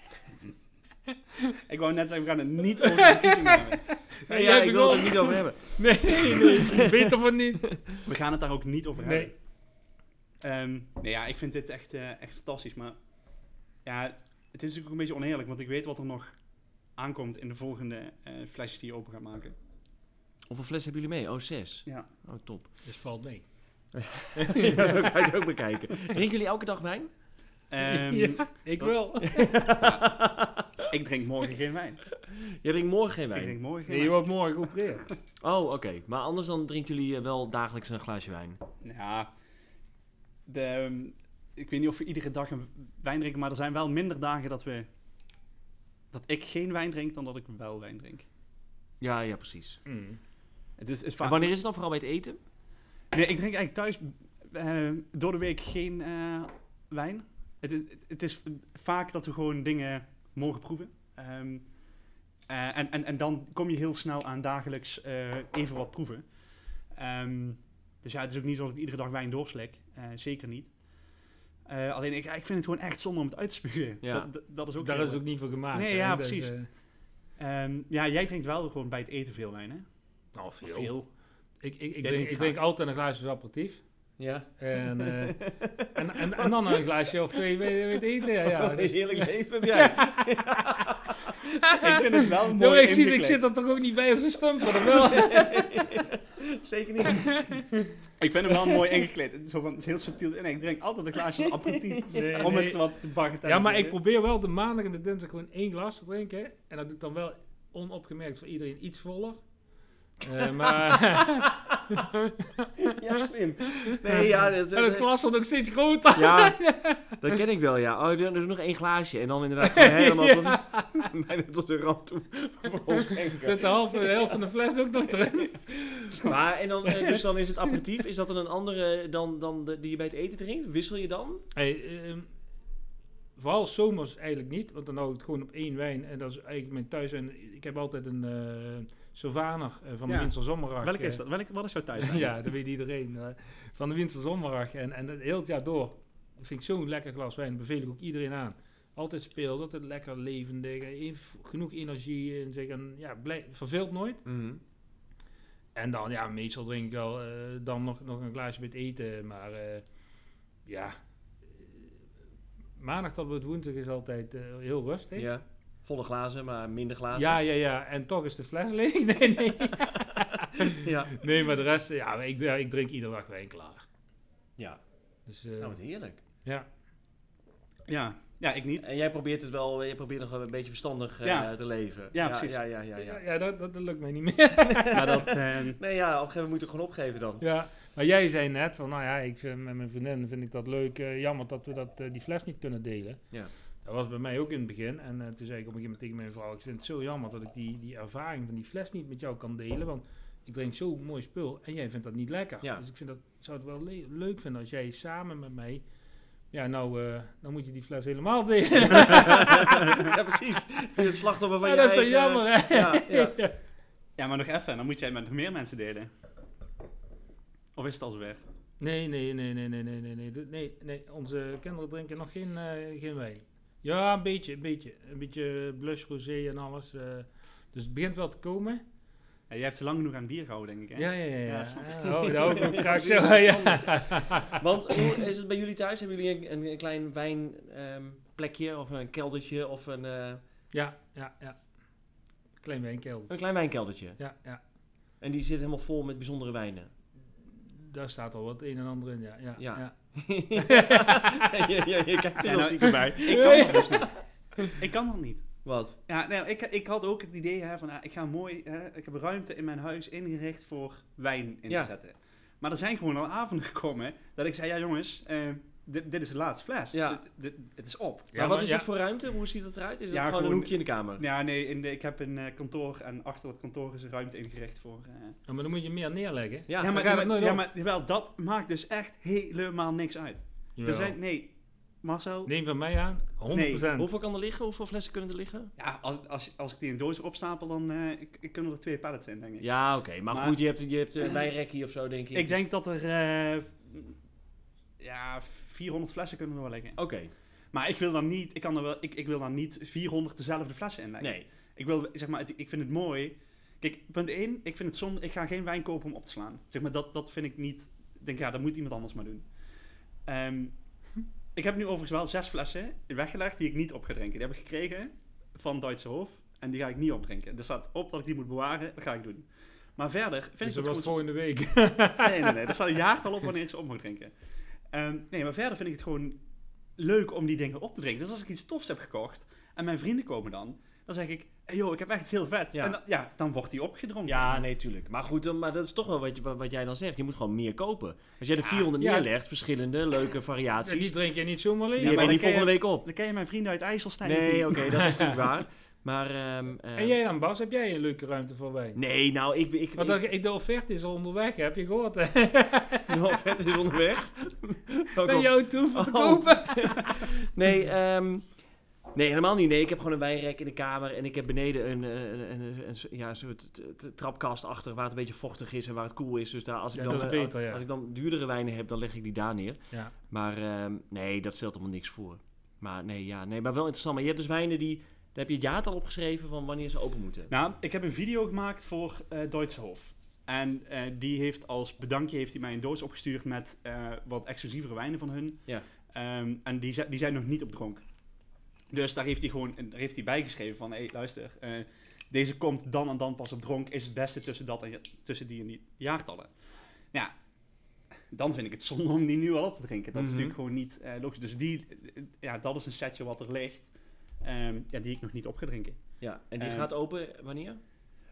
Ik wou net zeggen, we gaan het niet over de verkiezingen hebben. Nee, jij ja, hebt ik wil het er niet over hebben. Nee, nee, nee. Beter van niet. We gaan het daar ook niet over Nee. hebben. Ehm, nee, ja, ik vind dit echt, eh, echt fantastisch. Maar ja, het is natuurlijk ook een beetje oneerlijk, want ik weet wat er nog aankomt in de volgende eh, flesjes die je open gaat maken. Hoeveel fles hebben jullie mee? Oh, zes. Ja. Oh, top. Dus valt mee. ja, zo kan je het ook bekijken. Drinken jullie elke dag wijn? Ehm, ja, ik wel. Ik drink morgen geen wijn. Jij drinkt morgen geen Ik wijn? drink morgen geen Nee, je wijn. wordt morgen geopereerd. Oh, oké. Maar anders dan drinken jullie eh, wel dagelijks een glaasje wijn? Ja, de, ehm, ik weet niet of we iedere dag een wijn drinken, maar er zijn wel minder dagen dat we dat ik geen wijn drink dan dat ik wel wijn drink. Ja, ja, precies. Mm. Het is, het is En vaak. wanneer is het dan vooral bij het eten? Nee, ik drink eigenlijk thuis eh, door de week geen eh, wijn. Het is, het is vaak dat we gewoon dingen mogen proeven. Ehm, eh, en, en, en dan kom je heel snel aan dagelijks eh, even wat proeven. Ehm, dus ja, het is ook niet zo dat ik iedere dag wijn doorslik. Eh, zeker niet. Eh, alleen ik, ik vind het gewoon echt zonde om het uit te spugen. Ja. Dat, dat, dat is ook Daar is ook niet voor gemaakt. Nee, hè. ja, Dus, precies. eh, Ehm, ja, jij drinkt wel gewoon bij het eten veel wijn, hè? nou, Of veel. veel. Ik, ik, ik, drink, ik drink altijd een glaasje aperitief. Ja. En, eh, en, en, en dan een glaasje of twee het eten. Ja, ja. een Dus- heerlijk leven heb jij. ik vind het wel mooi Nou, ik, zie, ik zit er toch ook niet bij als een stumper, of wel? Zeker niet. Ik vind hem wel mooi ingekleed. Het is, zo van, het is heel subtiel. En ik drink altijd een glaasje aperitief. Nee, om nee. het wat te baggen Ja, maar ik probeer wel de maandag en de dinsdag gewoon één glas te drinken. En dat doe ik dan wel onopgemerkt voor iedereen iets voller. Eh, maar Ja, slim. Nee, ja, dat, en het glas wordt ook steeds groter. Ja, dat ken ik wel, ja. Oh, er is nog één glaasje. En dan inderdaad gewoon helemaal tot, bijna tot de rand toe. Zit de halve, de helft van de fles ook nog erin. Maar, en dan, eh, dus dan is het aperitief. Is dat dan een andere dan, dan de, die je bij het eten drinkt? Wissel je dan? Hey, ehm, vooral zomers eigenlijk niet, want dan hou ik het gewoon op één wijn. En dat is eigenlijk mijn thuiswijn. Ik heb altijd een eh Sylvaner eh, van de Ja. Welke eh, is dat? Welke, wat is jouw thuis? ja, dat weet iedereen. eh, van de Winter Zomerdag. En, en heel het jaar door. Vind ik zo'n lekker glas wijn. Beveel ik ook iedereen aan. Altijd speels, altijd lekker levendig. eh, ev- genoeg energie in zich. En ja, blij, verveelt nooit. En dan, ja, meestal drink ik wel eh, dan nog, nog een glaasje het eten. Maar eh, ja, eh, maandag tot en met woensdag is altijd eh, heel rustig. Ja. Volle glazen, maar minder glazen. ja, ja, ja. En toch is de fles leeg. Nee, nee. Ja. nee, maar de rest, ja, ik, ja, ik drink iedere dag wijn klaar. Ja. Dus eh, Nou, wat heerlijk. ja. Ja. ja, ik niet. En jij probeert het wel, je probeert nog wel een beetje verstandig eh, Ja. te leven. Ja, precies. Ja, ja, ja, Ja, ja. ja, dat, dat, dat lukt mij niet meer. Maar dat, eh, Nee, ja, op een gegeven moment moet je gewoon opgeven dan. ja, maar jij zei net van, nou ja, ik vind, met mijn vriendin vind ik dat leuk. jammer dat we dat, die fles niet kunnen delen. Ja. Dat was bij mij ook in het begin. En eh, toen zei ik op een gegeven moment tegen mijn vrouw, ik vind het zo jammer dat ik die, die ervaring van die fles niet met jou kan delen. Want ik drink zo'n mooi spul en jij vindt dat niet lekker. Ja. Dus ik vind dat, zou het wel le- leuk vinden als jij samen met mij... Ja, nou, eh, dan moet je die fles helemaal delen. ja, precies. Het slachtoffer van Ja, je dat is zo jammer, hè? Ja, ja. ja, maar nog even. Dan moet jij met nog meer mensen delen. Of is het al zover? Nee, nee, nee, nee, nee, nee, nee, nee, nee, nee. Onze kinderen drinken nog geen, eh, geen wijn. Ja, een beetje, een beetje. Een beetje blush, rosé en alles. eh. dus het begint wel te komen. Ja, jij hebt ze lang genoeg aan bier gehouden, denk ik, hè? Ja, ja, ja. ja. Oh, dat ook graag zo. Ja. Want hoe is het bij jullie thuis? Hebben jullie een, een klein wijnplekje of een keldertje of een, eh, ja, ja, ja. Klein wijnkelder. een klein wijnkeldertje? Ja, ja. En die zit helemaal vol met bijzondere wijnen. Daar staat al wat een en ander in, ja. ja, Ja. ja. je, je, je kijkt er Ja, heel nou, ziek erbij. Ik kan dat dus niet. Ik kan dat niet. Wat? Ja, nou, ik, ik had ook het idee hè, van, ah, ik ga mooi, hè, ik heb ruimte in mijn huis ingericht voor wijn in Ja. te zetten. Maar er zijn gewoon al avonden gekomen dat ik zei, ja jongens, eh, dit, dit is de laatste fles. Ja. Dit- dit- het is op. maar wat maar is ja. het voor ruimte? Hoe ziet het eruit? Is het Ja, gewoon, een hoekje in de kamer? Ja, nee, in de, ik heb een eh, kantoor en achter dat kantoor is een ruimte ingericht voor... eh, Ja, maar dan moet je meer neerleggen. Ja, ja, maar, ja, nooit ja, op. maar jawel, dat maakt dus echt helemaal niks uit. Er zijn, nee, Marcel? Neem van mij aan, 100%. Hoeveel kan er liggen? Hoeveel flessen kunnen er liggen? Ja, als, als, als ik die in doos opstapel, dan eh, ik, ik kunnen er twee pallets in, denk ik. Ja, oké. Maar, Maar- goed, je hebt, je hebt een wijnrekkie of zo, denk ik. Ik denk dat er eh, 400 flessen kunnen er wel liggen. Oké, Maar ik wil dan niet, ik kan er wel, ik, ik wil dan niet 400 dezelfde flessen inleggen. nee. Ik wil, zeg maar, het- ik vind het mooi. Kijk, punt 1, ik vind het zonde, ik ga geen wijn kopen om op te slaan. Zeg maar, dat, dat vind ik niet, ik denk ja, dat moet iemand anders maar doen. Ehm, ik heb nu overigens wel zes flessen weggelegd die ik niet op ga drinken. Die heb ik gekregen van Duitse Hof en die ga ik niet opdrinken. Er staat op dat ik die moet bewaren, dat ga ik doen. Maar verder vind Dus ik dat het was gewoon... volgende week. Nee, nee, nee. Er staat een jaartal op wanneer ik ze op mag drinken. Ehm, nee, maar verder vind ik het gewoon leuk om die dingen op te drinken. Dus als ik iets tofs heb gekocht en mijn vrienden komen dan, dan zeg ik, hey, joh, ik heb echt iets heel vet. Ja. En dan, ja, dan wordt die opgedronken. Ja, nee, tuurlijk. Maar goed, dan, maar dat is toch wel wat, je, wat jij dan zegt. Je moet gewoon meer kopen. Als jij er 400 ja. neerlegt, verschillende leuke variaties, die drink je niet zomaar leeg. die Ja, maar je dan je- volgende week op. Dan ken je mijn vrienden uit IJsselstein. Nee, oké, dat is natuurlijk waar. Maar, ehm, ehm, En jij dan, Bas, heb jij een leuke ruimte voor wijn? Nee, nou, ik... ik, Want ik, de offerte is al onderweg, heb je gehoord? hè? de offerte is onderweg. Naar jou toe voor te Oh. kopen. Nee, ehm, nee, helemaal niet. Nee, ik heb gewoon een wijnrek in de kamer en ik heb beneden een, eh, een, een, een, een, ja, een soort trapkast achter waar het een beetje vochtig is en waar het koel is. Dus daar, als, ik Ja, dan, eh, beter, ja. als ik dan duurdere wijnen heb, dan leg ik die daar neer. Ja. Maar ehm, nee, dat stelt helemaal niks voor. Maar nee, ja, nee, maar wel interessant. Maar je hebt dus wijnen die, daar heb je het jaartal opgeschreven van wanneer ze open moeten. Nou, ik heb een video gemaakt voor eh Duitse Hof. En eh, die heeft als bedankje heeft hij mij een doos opgestuurd met eh, wat exclusievere wijnen van hun. Ja. Ehm, en die, die zijn nog niet op dronk. Dus daar heeft hij gewoon daar heeft hij bijgeschreven van... Hé, hey, luister. deze komt dan en dan pas op dronk. Is het beste tussen, dat en, tussen die en die jaartallen. Nou ja, dan vind ik het zonde om die nu al op te drinken. Dat is Mhm. natuurlijk gewoon niet logisch. Dus die, ja, dat is een setje wat er ligt. Ehm, ja, die ik nog niet op ga drinken. Ja, en die Ehm, gaat open wanneer?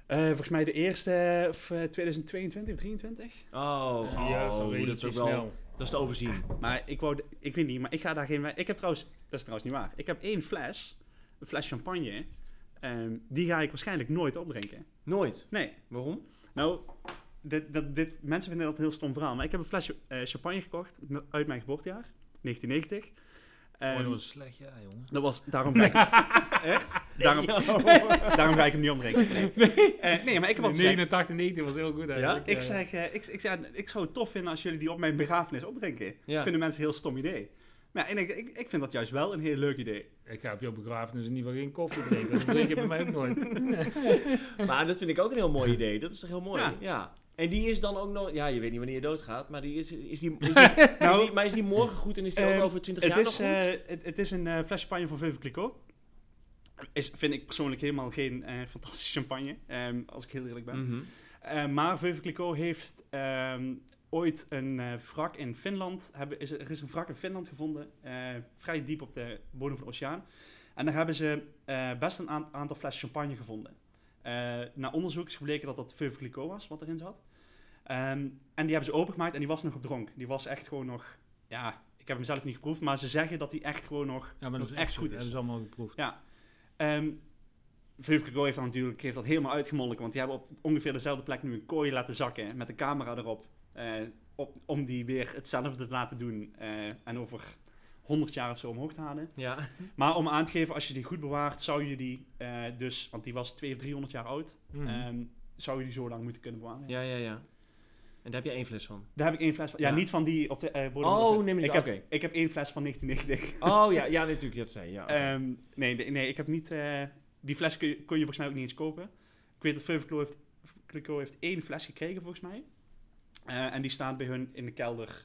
Eh, volgens mij de eerste of, eh, 2022 of 23. Oh, Zie je, oh, zo dat is ook wel, dat is te overzien. Maar ik wou, ik weet niet, maar ik ga daar geen. Ik heb trouwens, dat is trouwens niet waar. Ik heb één fles, een fles champagne. ehm, die ga ik waarschijnlijk nooit opdrinken. Nooit. Nee. Waarom? Nou, dit, dat, dit, mensen vinden dat een heel stom verhaal. Maar ik heb een flesje eh, champagne gekocht uit mijn geboortejaar, 1990. Oh, Ehm, dat was slecht, ja, jongen. dat was, daarom ga ik, echt? Daarom, daarom ga ik hem niet opdrinken. Nee, Eh, nee maar ik heb wat gezegd. 89, 90 was heel goed eigenlijk. Ik Eh, zeg, eh, ik, ik, zeg, ik zou het tof vinden als jullie die op mijn begrafenis opdrinken. Ja. Vinden mensen een heel stom idee. Maar ja, en ik, ik, ik vind dat juist wel een heel leuk idee. Ik ga op jouw begrafenis in ieder geval geen koffie drinken. Dat drink ik bij mij ook nooit. Maar dat vind ik ook een heel mooi idee. Dat is toch heel mooi? Ja. Ja. En die is dan ook nog... Ja, je weet niet wanneer je doodgaat, maar die is, is, die, is, die, is die- maar is die morgen goed en is die ook Ehm, over 20 Het jaar is, nog goed? eh, het, het is een eh fles champagne van Veuve Clicquot. Is, vind ik persoonlijk helemaal geen eh, fantastische champagne, ehm, als ik heel eerlijk ben. Mhm. Maar Veuve Clicquot heeft ehm, ooit een wrak in Finland. Hebben, is, er is een wrak in Finland gevonden, vrij diep op de bodem van de oceaan. En daar hebben ze best een aan- aantal flessen champagne gevonden. Eh, na onderzoek is gebleken dat dat Veuve was, wat erin zat. Ehm, en die hebben ze opengemaakt en die was nog op dronk. Die was echt gewoon nog, ja, ik heb hem zelf niet geproefd, maar ze zeggen dat die echt gewoon nog, Ja, maar dat nog is echt goed. is. is allemaal geproefd. Ehm Veuve heeft dat natuurlijk heeft dat helemaal uitgemolken, want die hebben op ongeveer dezelfde plek nu een kooi laten zakken met een camera erop, eh, op, om die weer hetzelfde te laten doen eh, en over 100 jaar of zo omhoog te halen. Ja. Maar om aan te geven, als je die goed bewaart, zou je die eh, dus, want die was 200 of 300 jaar oud, Mhm. ehm, zou je die zo lang moeten kunnen bewaren. ja, ja, ja. En daar heb je één fles van. Daar heb ik één fles van. Ja, Ja. niet van die op de eh bodem. Oh, neem ik- heb, oké. ik heb één fles van 1990. Oh ja, ja natuurlijk, dat zei je. Ja. Ehm, nee, nee, nee, ik heb niet... eh, die fles kun je, kon je volgens mij ook niet eens kopen. Ik weet dat Veuve heeft, heeft één fles gekregen, volgens mij. En die staat bij hun in de kelder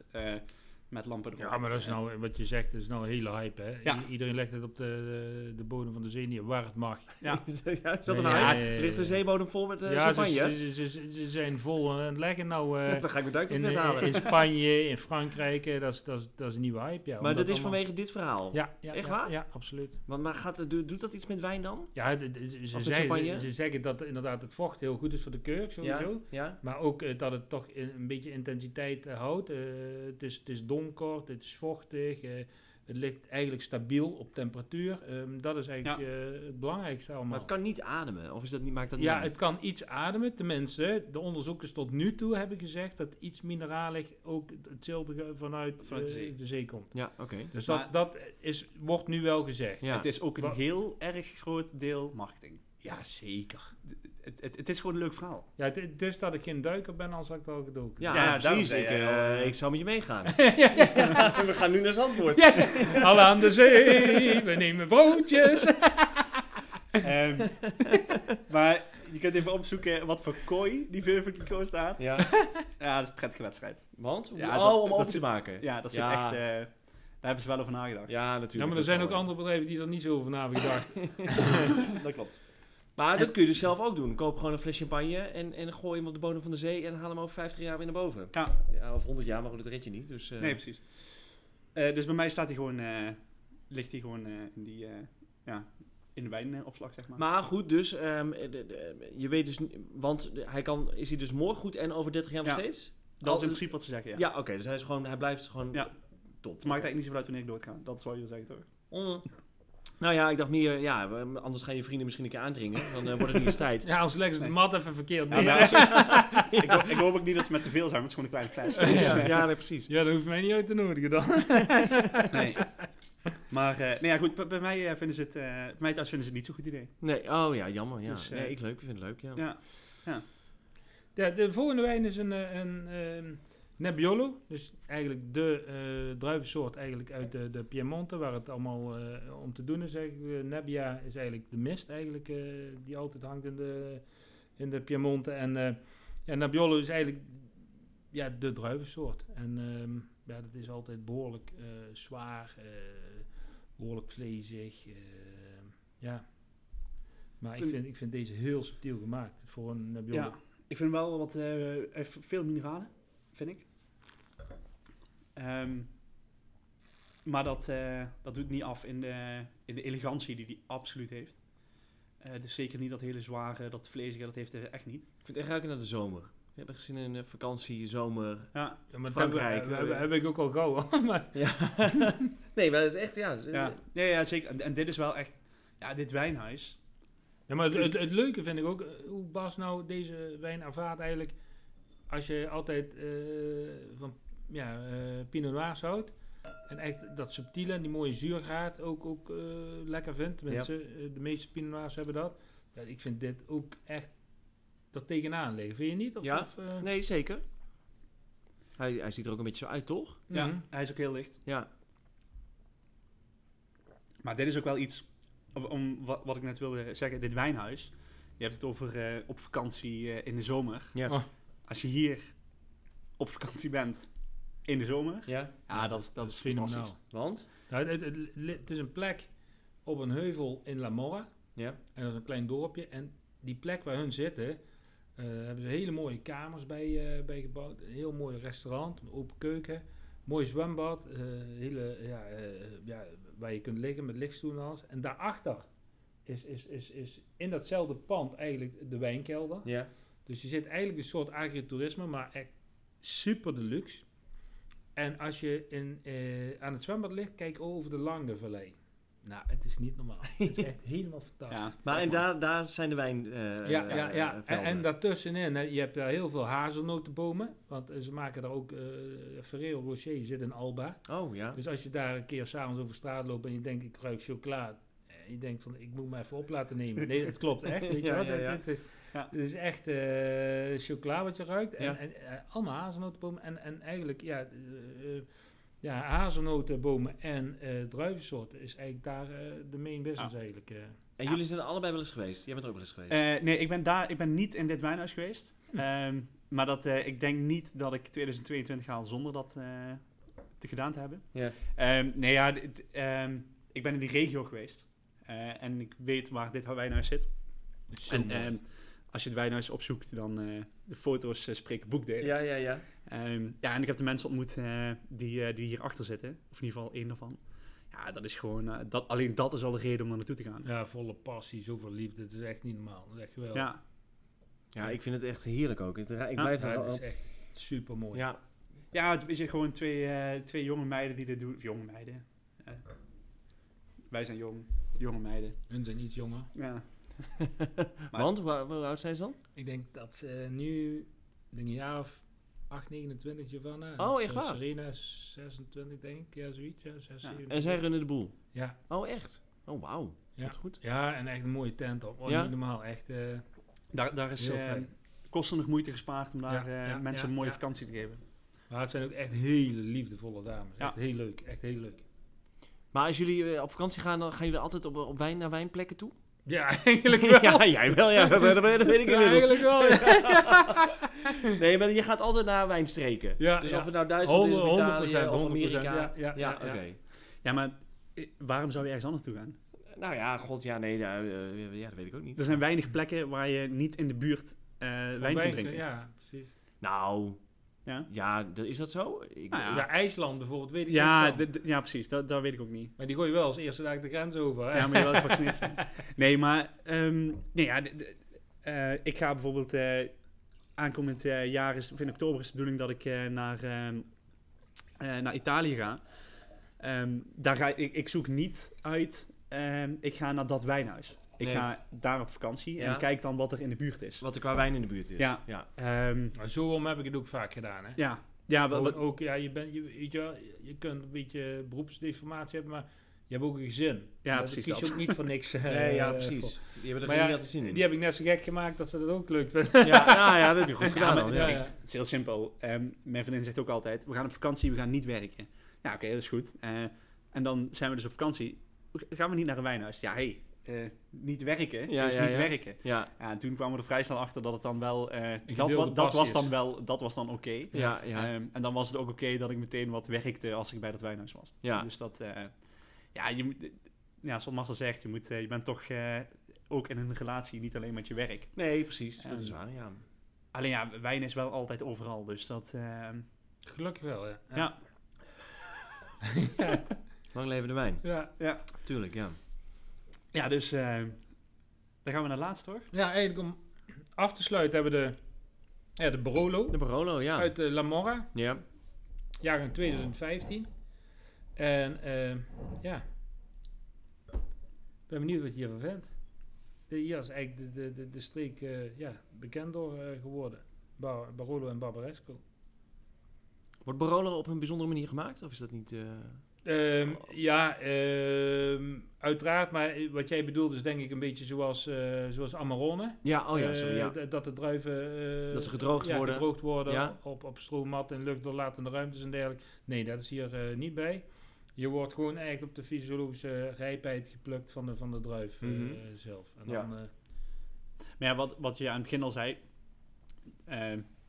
met lampen erop. Ja, maar dat is nou, wat je zegt, dat is nou een hele hype. Hè? Ja. Iedereen legt het op de, de, de bodem van de zee neer, waar het mag. ja. is dat een Nee, hype? Ligt de zeebodem vol met eh, ja, ze, champagne? ze, ze, ze- ze zijn vol aan het leggen nou eh, Dan ga ik mijn in, duikbrevet halen. in Spanje, in Frankrijk. eh, Dat is, dat, is, dat is een nieuwe hype. Ja, maar dat is allemaal- vanwege dit verhaal? Ja, ja, Echt ja, waar? Ja, absoluut. Want, maar gaat, het- doet, doet dat iets met wijn dan? Ja, de- de- ze, zeggen, champagne? ze, ze zeggen dat inderdaad het vocht heel goed is voor de kurk, sowieso. Ja? ja? Maar ook dat het toch in- een beetje intensiteit houdt. Eh, het, is, het is donker, het is vochtig. eh, Het ligt eigenlijk stabiel op temperatuur. Ehm, dat is eigenlijk eh, het belangrijkste allemaal. Maar het kan niet ademen, of is dat niet, maakt dat niet ja, uit? het kan iets ademen. Tenminste, de onderzoekers tot nu toe hebben gezegd dat iets mineralig ook hetzelfde ge- vanuit, Vanuit de eh, zee. de zee komt. Ja, oké. Dus Maar- dat, dat is, wordt nu wel gezegd. Ja. Het is ook een Wa- heel erg groot deel marketing. Ja, zeker. Het, het, het is gewoon een leuk verhaal. Ja, het, het is dat ik geen duiker ben, als had ik het al gedoken. Ja, Ja, precies. Ik, eh, eh, ik zou met je meegaan. ja, ja. we gaan nu naar Zandvoort. Ja, Alle aan de zee, we nemen broodjes. Ehm, maar je kunt even opzoeken wat voor kooi die Veuvenkico staat. Ja, Ja, dat is een prettige wedstrijd. want? Ja, oh, dat- om dat open te maken. Ja, dat zit Ja. echt... eh, daar hebben ze wel over nagedacht. Ja, natuurlijk. Ja, maar er zijn ook wel. andere bedrijven die er niet zo over na hebben gedacht. Dat klopt. Maar dat kun je dus zelf ook doen. Koop gewoon een fles champagne en, en gooi hem op de bodem van de zee en haal hem over 50 jaar weer naar boven. Ja. Ja, of 100 jaar, maar dat red je niet. Dus, eh, Nee, precies. Eh, dus bij mij staat hij gewoon... eh, ligt hij gewoon in die... ja, in de wijnopslag, zeg maar. Maar goed, dus ehm, de- de- je weet dus want hij kan, is hij dus morgen goed en over 30 jaar nog Ja. steeds? dat is in principe wat ze zeggen, ja. Ja, oké, dus hij, is gewoon, hij blijft gewoon Ja. top. Het maakt eigenlijk niet zoveel uit wanneer ik doodga. Dat is wat je zeggen, toch? Mm. Nou ja, ik dacht meer, ja, anders gaan je vrienden misschien een keer aandringen. Dan wordt het niet eens tijd. Ja, als leggen ze de mat even verkeerd Ja, ik, hoop, ik hoop ook niet dat ze met te veel zijn, want het is gewoon een kleine fles. Dus, ja, ja, nee, precies. Ja, dat hoeft mij niet uit te nodigen dan. nee. Maar eh, nee, ja, goed, bij, bij mij eh, vinden ze het, eh, bij mij thuis vinden ze het niet zo'n goed idee. Nee, oh ja, jammer. Ja. Dus, nee, ik leuk, ik vind het leuk, ja. Ja. Ja, de volgende wijn is een, eh, een ehm, Nebbiolo. Dus eigenlijk de eh druivensoort eigenlijk uit de, de Piemonte, waar het allemaal eh, om te doen is. Eigenlijk. Nebbia is eigenlijk de mist eigenlijk, eh, die altijd hangt in de, in de Piemonte. En ja, Nebbiolo is eigenlijk ja, de druivensoort. En ehm, ja, dat is altijd behoorlijk eh, zwaar, eh, behoorlijk vlezig. ja. Maar ik Vind- ik vind deze heel subtiel gemaakt voor een Nebbiolo. Ja, ik vind wel wat, veel mineralen, vind ik. Ehm, maar dat, eh, dat doet niet af in de, in de elegantie die hij absoluut heeft. Eh dus zeker niet dat hele zware, dat vlezige, dat heeft hij echt niet. Ik vind het echt ruiken naar de zomer. Je hebt zin in een vakantie, zomer. Ja, Ja, maar dat Frankrijk, heb, heb, heb ik ook al gauw. maar, Ja. nee, maar dat is echt, ja. ja. Nee, ja zeker. En, en dit is wel echt, ja, dit wijnhuis. ja, maar het, het, het leuke vind ik ook, eh, hoe Bas nou deze wijn ervaart eigenlijk, als je altijd eh, van ja, eh, Pinot Noirs houdt, en echt dat subtiele en die mooie zuurgraad ook, ook eh, lekker vindt. Tenminste, eh, de meeste Pinot Noirs hebben dat. Ja, ik vind dit ook echt er tegenaan liggen. Vind je niet? Of, Ja. of, eh, Nee, zeker. Hij, hij ziet er ook een beetje zo uit, toch? mhm. Ja, hij is ook heel licht. Ja. Maar dit is ook wel iets, om, om wat, wat ik net wilde zeggen, dit wijnhuis. Je hebt het over eh, op vakantie eh, in de zomer. Ja. Oh. Als je hier op vakantie bent in de zomer, Ja. ja, dat is, dat is fenomenaal. fantastisch. Want? Nou, het, het, het- het is een plek op een heuvel in La Morra. Ja. En dat is een klein dorpje. En die plek waar hun zitten, eh, hebben ze hele mooie kamers bij, eh, bij gebouwd. Een heel mooi restaurant, een open keuken. Mooi zwembad. eh, hele, ja, eh, ja, waar je kunt liggen met lichtstoelen en alles. En daarachter is, is, is, is in datzelfde pand eigenlijk de wijnkelder. Ja. Dus je zit eigenlijk een soort agritourisme, maar echt super deluxe. En als je in, eh, aan het zwembad ligt, kijk over de Lange Vallei. Nou, het is niet normaal. Het is echt helemaal fantastisch. Ja, Maar en daar, daar zijn de wijn. eh, Ja, ja, eh, ja. En, en daartussenin, hè, je hebt daar heel veel hazelnotenbomen. Want eh, ze maken daar ook, eh Ferrero Rocher zit in Alba. Oh ja. Dus als je daar een keer s'avonds over straat loopt en je denkt, ik ruik chocola. En je denkt van, ik moet me even op laten nemen. Nee, het klopt echt, weet je Ja, wel. ja, Het- ja. Het, is, Ja. het is echt eh, chocola wat je ruikt. En, Ja. en eh, allemaal hazelnotenbomen. En, en eigenlijk, ja, eh, eh, ja hazelnotenbomen en eh druivensoorten is eigenlijk daar de main business eigenlijk. eh. En jullie zijn er allebei wel eens geweest. Jij bent er ook wel eens geweest. Eh, nee, ik ben, daar, ik ben niet in dit wijnhuis geweest. Hm. Ehm, maar dat, eh, ik denk niet dat ik 2022 haal zonder dat eh, te gedaan te hebben. Ja. Ehm, nee, ja, ehm, ik ben in die regio geweest. Eh, en ik weet waar dit wijnhuis zit. Zo En ehm, als je het wijnhuis opzoekt, dan uh, de foto's uh, spreken boekdelen. Ja, ja, ja. Um, ja, en ik heb de mensen ontmoet uh, die, uh, die hierachter zitten. Of in ieder geval één daarvan. Ja, dat is gewoon... Uh, dat, alleen dat is al de reden om er naartoe te gaan. Ja, volle passie, zoveel liefde. Het is echt niet normaal. Dat is echt geweldig. Ja. Ja, ik vind het echt heerlijk ook. Ik, ik Ja. blijf Ja, er het is echt super mooi. Ja, Ja, het is gewoon twee, uh, twee jonge meiden die dit doen. Of jonge meiden. wij zijn jong, jonge meiden. Hun zijn iets jonger. Ja. Maar- Want, hoe, hoe oud zijn ze dan? Ik denk dat ze nu, ik denk een jaar of 8, 29 Giovanna. Oh, echt waar? Serena is 26 denk ik, ja zoiets. Ja, 6, Ja. 27. En zij runnen de boel. Ja, Oh, echt? Oh, wauw. Ja. Wat goed. ja, en echt een mooie tent op. Oh, Ja? Niet normaal, echt. eh, Daar, daar is Heel eh, fijn. kosten moeite gespaard om daar Ja, eh, ja, mensen ja, een mooie ja. vakantie te geven. maar het zijn ook echt hele liefdevolle dames. Ja. Echt heel leuk, echt heel leuk. Maar als jullie op vakantie gaan, dan gaan jullie altijd op, op wijn naar wijnplekken toe? Ja, eigenlijk wel. ja, jij wel. Ja, dat, weet ik Ja, eigenlijk wel. Ja, Nee, maar je gaat altijd naar wijnstreken. Ja, dus of het nou Duitsland is, of 100%, Italië, of 100%, Amerika. ja, ja, oké. Ja, maar eh, waarom zou je ergens anders toe gaan? Nou ja, god, ja, nee, ja, eh, ja, dat weet ik ook niet. Er zijn weinig plekken waar je niet in de buurt eh, wijn kunt drinken. Ja, precies. Nou, Ja, ja, d- is dat zo? Ik, Nou ja. Ja, IJsland bijvoorbeeld, weet ik ja, van. d- ja precies. Dat, dat weet ik ook niet. Maar die gooi je wel als eerste dag de grens over. hè? Ja, maar je wel gevaccineerd zijn. Nee, maar ehm, nee, ja, d- d- eh, ik ga bijvoorbeeld eh, aankomend eh, jaar, is, of in oktober is de bedoeling dat ik eh, naar, ehm, eh, naar Italië ga. Ehm, daar ga ik, ik zoek niet uit, ehm, ik ga naar dat wijnhuis. Ik Nee. ga daar op vakantie Ja. en kijk dan wat er in de buurt is. Wat er qua wijn in de buurt is. Ja. ja. Ehm, Maar zo om heb ik het ook vaak gedaan. Hè? ja, ja ook, ja, je, bent, je, weet je, wel, je kunt een beetje beroepsdeformatie hebben, maar je hebt ook een gezin. Ja, Dat precies kies ook niet voor niks. eh, Nee, ja, precies. Die hebben er Maar geen ja, zin in. Die heb ik net zo gek gemaakt dat ze dat ook leuk vinden. ja, nou ja, dat heb je goed gedaan. het, ja. is, ja. het is heel simpel. Ehm, mijn vriendin zegt ook altijd, we gaan op vakantie, we gaan niet werken. Ja, oké, dat is goed. Eh, en dan zijn we dus op vakantie. Gaan we niet naar een wijnhuis? Ja, hé, hey, eh, niet werken Ja, is ja, niet ja. werken. Ja, Ja, en toen kwamen we er vrij snel achter dat het dan wel... eh, dat, wa- dat was dan wel, dat was dan oké. ja, ja. Ehm, en dan was het ook oké dat ik meteen wat werkte als ik bij dat wijnhuis was. Ja. Dus dat, eh, ja, je moet, ja, zoals Marcel zegt, je, moet, je bent toch eh, ook in een relatie, niet alleen met je werk. Nee, precies. Dat Ehm, is waar, ja. Alleen ja, wijn is wel altijd overal, dus dat... ehm, Gelukkig wel, ja. ja. Lang leven de wijn. Ja, Ja. Tuurlijk, ja. Ja, dus eh, dan gaan we naar laatst, hoor. ja, eigenlijk om af te sluiten hebben we de, ja, de Barolo De Barolo, ja. uit de La Morra, Ja. jaargang 2015. En eh, ja, ik ben benieuwd wat je hiervan vindt. De, hier is eigenlijk de, de, de, de streek eh, ja, bekend door eh, geworden. Bar- Barolo en Barbaresco. Wordt Barolo op een bijzondere manier gemaakt? Of is dat niet... eh, Ehm, ja, ehm, uiteraard. Maar wat jij bedoelt is denk ik een beetje zoals, eh, zoals Amarone. Ja, oh ja, Eh, zo, ja. Dat de druiven... eh, Dat ze gedroogd ja, worden. gedroogd worden Ja. op, op stroommat en luchtdoorlatende ruimtes en dergelijke. Nee, dat is hier eh, niet bij. Je wordt gewoon echt op de fysiologische rijpheid geplukt van de, van de druif Mhm. zelf. En Ja. dan, eh, Maar ja, wat, wat je aan het begin al zei...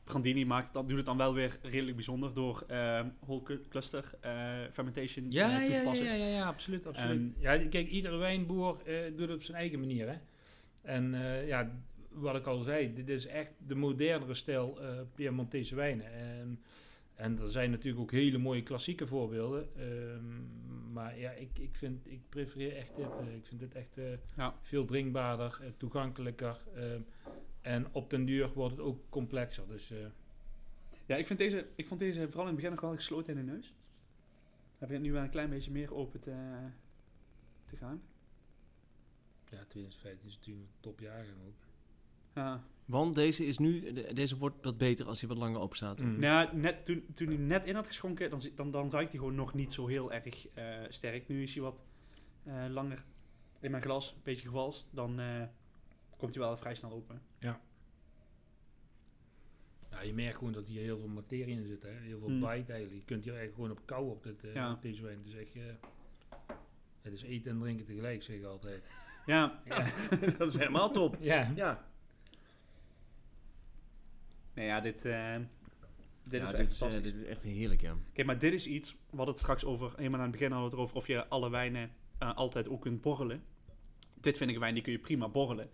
eh, Brandini maakt, dat doet het dan wel weer redelijk bijzonder door eh whole clu- cluster eh, fermentation eh, ja, toe te ja, ja, passen. ja, ja, ja, absoluut. absoluut. Ehm, ja, kijk, iedere wijnboer eh, doet het op zijn eigen manier. Hè? En eh, ja, wat ik al zei, dit is echt de modernere stijl eh Piemontese wijnen. En, en er zijn natuurlijk ook hele mooie klassieke voorbeelden. Ehm, maar ja, ik, ik, vind, ik prefereer echt dit. eh, ik vind dit echt eh, Ja. veel drinkbaarder, eh, toegankelijker. En op den duur wordt het ook complexer. Dus eh, Ja, ik, vind deze, ik vond deze vooral in het begin nog wel gesloten in de neus. Heb ik nu wel een klein beetje meer open te, te gaan. ja, 2015 is natuurlijk een topjaargang ook. Ja. Want deze is nu... de- Deze wordt wat beter als hij wat langer open staat. Mm. Nou, net, toen, toen hij net in had geschonken, dan, dan, dan ruikt hij gewoon nog niet zo heel erg eh, sterk. Nu is hij wat eh, langer in mijn glas, een beetje gewalst. Dan eh, komt hij wel vrij snel open. Ja, je merkt gewoon dat hier heel veel materie in zit. Hè? Heel veel Hmm. bite eigenlijk. Je kunt hier eigenlijk gewoon op kou op, dit, eh, Ja. op deze wijn. Het is echt... eh, het is eten en drinken tegelijk, zeg ik altijd. Ja, Ja. dat is helemaal top. ja. Ja. nee, ja, dit, eh, dit Ja, is dit, echt is, fantastisch. dit is echt heerlijk, ja. Kijk, maar dit is iets wat het straks over, helemaal aan het begin hadden we het erover, of je alle wijnen eh, altijd ook kunt borrelen. Dit vind ik een wijn, die kun je prima borrelen.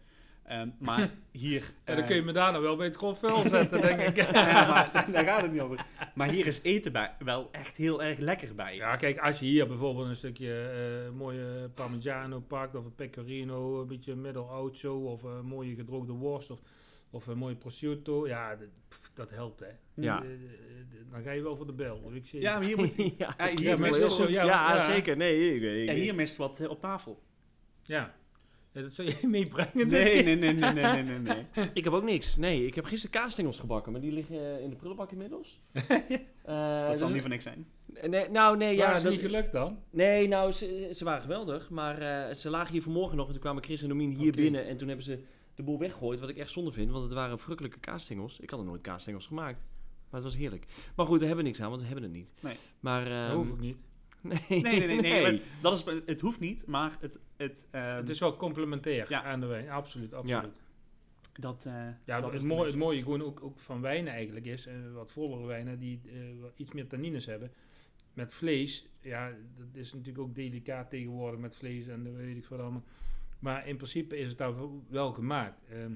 Ehm, maar hier... En dan eh, kun je me daarna wel bij het grof vuil zetten, denk ik. ja, maar daar gaat het niet over. Maar hier is eten bij, wel echt heel erg lekker bij. Ja, kijk, als je hier bijvoorbeeld een stukje eh, mooie Parmigiano pakt, of een Pecorino, een beetje middel-oud zo, of een mooie gedroogde worst, of, Of een mooie prosciutto. Ja, dat, pff, dat helpt hè. Ja. Eh, dan ga je wel voor de bel. Ik Ja, maar hier moet... ja, hier, Ja, mist zo, ja, ja, ja. zeker. Nee, ja, hier mist wat op tafel. ja. Ja, dat zou je meebrengen. denk Nee, ik. nee, nee, nee, nee, nee, nee, nee. ik heb ook niks. Nee, ik heb gisteren kaasstengels gebakken, maar die liggen eh, in de prullenbak inmiddels. Eh, Dat zal niet voor niks zijn. Nee, nou, nee, Ja, ja. is dat- niet gelukt dan? Nee, nou, ze, ze waren geweldig. Maar eh, ze lagen hier vanmorgen nog en toen kwamen Chris en Domien hier binnen. En toen hebben ze de boel weggegooid, wat ik echt zonde vind. Want het waren vrukkelijke kaasstengels. Ik had nog nooit kaasstengels gemaakt. Maar het was heerlijk. Maar goed, daar hebben we niks aan, want we hebben het niet. Nee. Maar, Dat ehm, hoef ik niet. Nee, Nee, nee, nee. Dat is, het hoeft niet, maar het... het, eh, het is wel complementair Ja. aan de wijn. Absoluut, absoluut. dat, eh, Ja, dat het, is mooie, het mooie gewoon ook, ook van wijnen eigenlijk is, eh, wat vollere wijnen die eh, wat iets meer tannines hebben. Met vlees, ja, dat is natuurlijk ook delicaat tegenwoordig met vlees en weet ik veel allemaal. Maar in principe is het daar wel gemaakt. Ehm,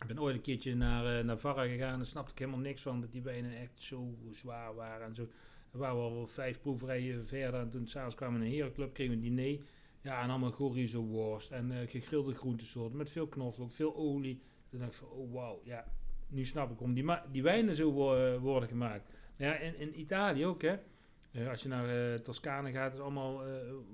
ik ben ooit een keertje naar Navarra gegaan en daar snapte ik helemaal niks van dat die wijnen echt zo zwaar waren en zo. Er waren we al vijf proeverijen verder en toen s'avonds kwamen we in een herenclub, kregen we een diner. Ja, en allemaal chorizo worst en eh, gegrilde groentesoorten met veel knoflook, veel olie. Toen dacht ik van, oh wauw, ja, nu snap ik waarom die, die wijnen zo eh, worden gemaakt. Ja, in, in Italië ook, hè. Eh, als je naar Toscane gaat, is allemaal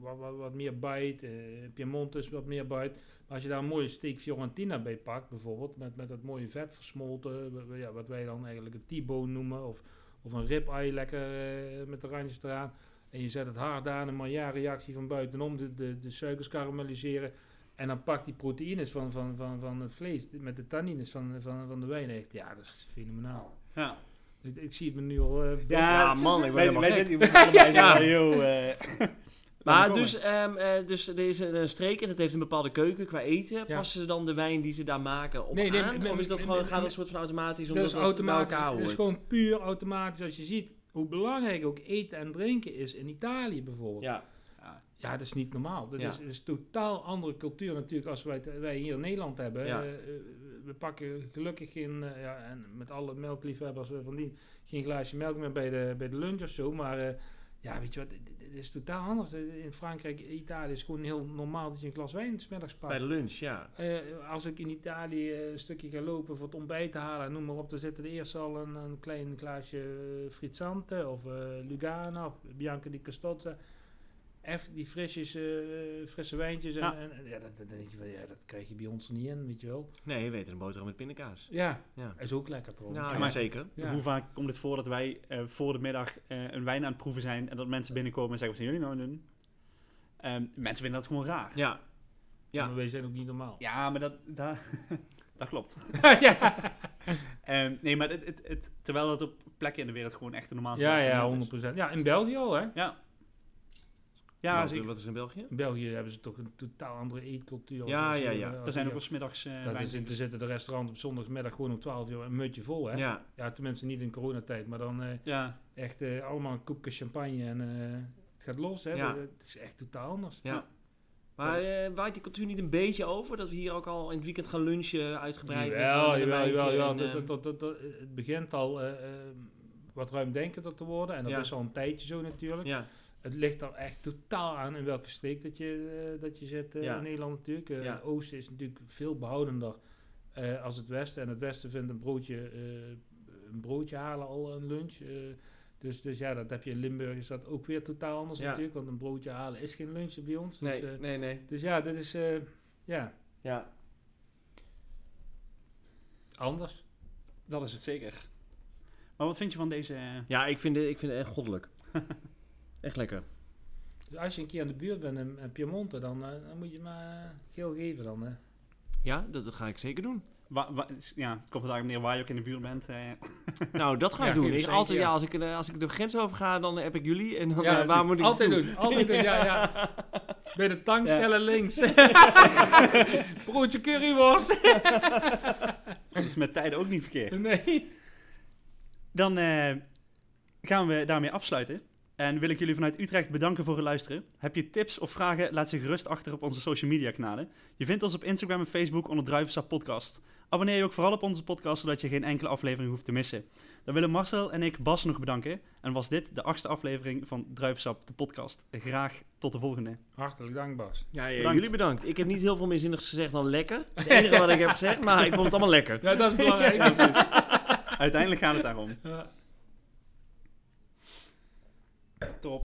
wat, wat, meer bite. Piemonte is wat meer bite. Maar als je daar een mooie steak Fiorentina bij pakt, bijvoorbeeld, met, met dat mooie vet versmolten, ja, wat wij dan eigenlijk een T-bone noemen, of, of een ribeye lekker eh, met de randjes eraan. En je zet het hard aan, een Maillard-reactie van buitenom, de, de, de suikers karamelliseren. En dan pakt die proteïnes van, van, van, van het vlees met de tannines van, van, van de wijn echt. Ja, dat is fenomenaal. Ja, Ik, ik zie het me nu al... eh, Ja, man, ik ben wij, helemaal wij gek. zitten Ja. joh, Maar dus, eh, dus er is een, een streek en het heeft een bepaalde keuken qua eten. Ja. Passen ze dan de wijn die ze daar maken op Nee, nee, aan? nee, of is dat gewoon, gaat dat soort van automatisch dat omdat is dat automatisch. elkaar hoort? gewoon puur automatisch. Als je ziet hoe belangrijk ook eten en drinken is in Italië bijvoorbeeld. Ja, Ja, dat is niet normaal. Dat Ja. is, is totaal andere cultuur natuurlijk als wij, wij hier in Nederland hebben. Ja. Eh, eh, we pakken gelukkig geen, eh, ja, en met alle melkliefhebbers van die, geen glaasje melk meer bij de, bij de lunch of zo. Maar ja, weet je wat, het is totaal anders. Eh, In Frankrijk, Italië is gewoon heel normaal dat je een glas wijn 's middags pakt. bij de lunch, ja. Eh, als ik in Italië een stukje ga lopen voor het ontbijt te halen, noem maar op, dan zit er eerst al een, een klein glaasje eh, frizzante of eh, Lugano of Bianca di Castozza. Even die frisjes, eh, frisse wijntjes. En, Ja. en, en ja, dat, dat, denk je wel, ja, dat krijg je bij ons niet in, weet je wel. Nee, je weet een boterham met pindakaas. Ja, Ja, is ook lekker trouwens. nou, Ja, ja, maar- zeker. Ja. Hoe vaak komt het voor dat wij eh, voor de middag eh, een wijn aan het proeven zijn en dat mensen binnenkomen en zeggen, wat zijn jullie nou doen? Ehm, mensen vinden dat gewoon raar. Ja, ja. Maar wij zijn ook niet normaal. Ja, maar dat, dat, dat klopt. ja, Ehm, nee, maar het, het, het, terwijl het op plekken in de wereld gewoon echt een normaal ja, ja, is. 100%. Ja, in België al, hè. Ja. Ja, wat, is in België? In België hebben ze toch een totaal andere eetcultuur. Ja, als ja, ja. als Er zijn ook wel smiddags eh Dat wijn. is, er zitten de restaurant op zondagsmiddag gewoon om 12 uur een mutje vol, hè? Ja, Ja, tenminste niet in coronatijd, maar dan eh, Ja, echt eh, allemaal een koepje champagne en eh, het gaat los, hè? Ja. Dat- Het is echt totaal anders. ja. Maar eh, waait die cultuur niet een beetje over? Dat we hier ook al in het weekend gaan lunchen uitgebreid Jawel, met een jawel, meisje jawel, jawel. en, Dat- eh, dat- dat- dat- dat- Het begint al eh, eh, wat ruimdenkender te worden en dat Ja. is al een tijdje zo natuurlijk. Ja, Het ligt er echt totaal aan in welke streek dat je, eh, dat je zit eh, Ja. in Nederland natuurlijk. Ja. Oosten is natuurlijk veel behoudender eh, als het Westen. En het Westen vindt een broodje, eh, een broodje halen al een lunch. dus, dus ja, dat heb je in Limburg is dat ook weer totaal anders Ja. natuurlijk. Want een broodje halen is geen lunch bij ons. nee, Dus, eh, nee, nee. dus ja, dit is eh, ja, Ja. anders. dat is het zeker. Maar wat vind je van deze... Ja, ik vind, het, ik vind het echt goddelijk. echt lekker. Dus als je een keer in de buurt bent in, in Piemonte, dan, eh, dan moet je maar eh, geel geven dan. Hè. Ja, dat ga ik zeker doen. wa- wa- ja, het komt er eigenlijk neer waar je ook in de buurt bent. eh. Nou, dat ga Ja, ik doen. Ik, altijd, ja, ja. als, ik, als ik de grens over ga, dan heb ik jullie. En dan, Ja, waar moet ik altijd doen, altijd doen, ja, ja. Bij de tankstellen links. Broodje curryworst. dat is met tijden ook niet verkeerd. nee. Dan eh, gaan we daarmee afsluiten. En wil ik jullie vanuit Utrecht bedanken voor het luisteren. Heb je tips of vragen, laat ze gerust achter op onze social media kanalen. Je vindt ons op Instagram en Facebook onder Druivensap Podcast. Abonneer je ook vooral op onze podcast, zodat je geen enkele aflevering hoeft te missen. Dan willen Marcel en ik Bas nog bedanken. En was dit de achtste aflevering van Druivensap, de podcast. Graag tot de volgende. Hartelijk dank, Bas. Ja, ja, Bedankt. jullie bedankt. Ik heb niet heel veel meer zinnigs gezegd dan lekker. Dat is het enige wat ik heb gezegd, maar ik vond het allemaal lekker. Ja, dat is belangrijk. Uiteindelijk gaat het daarom. Ja. Top.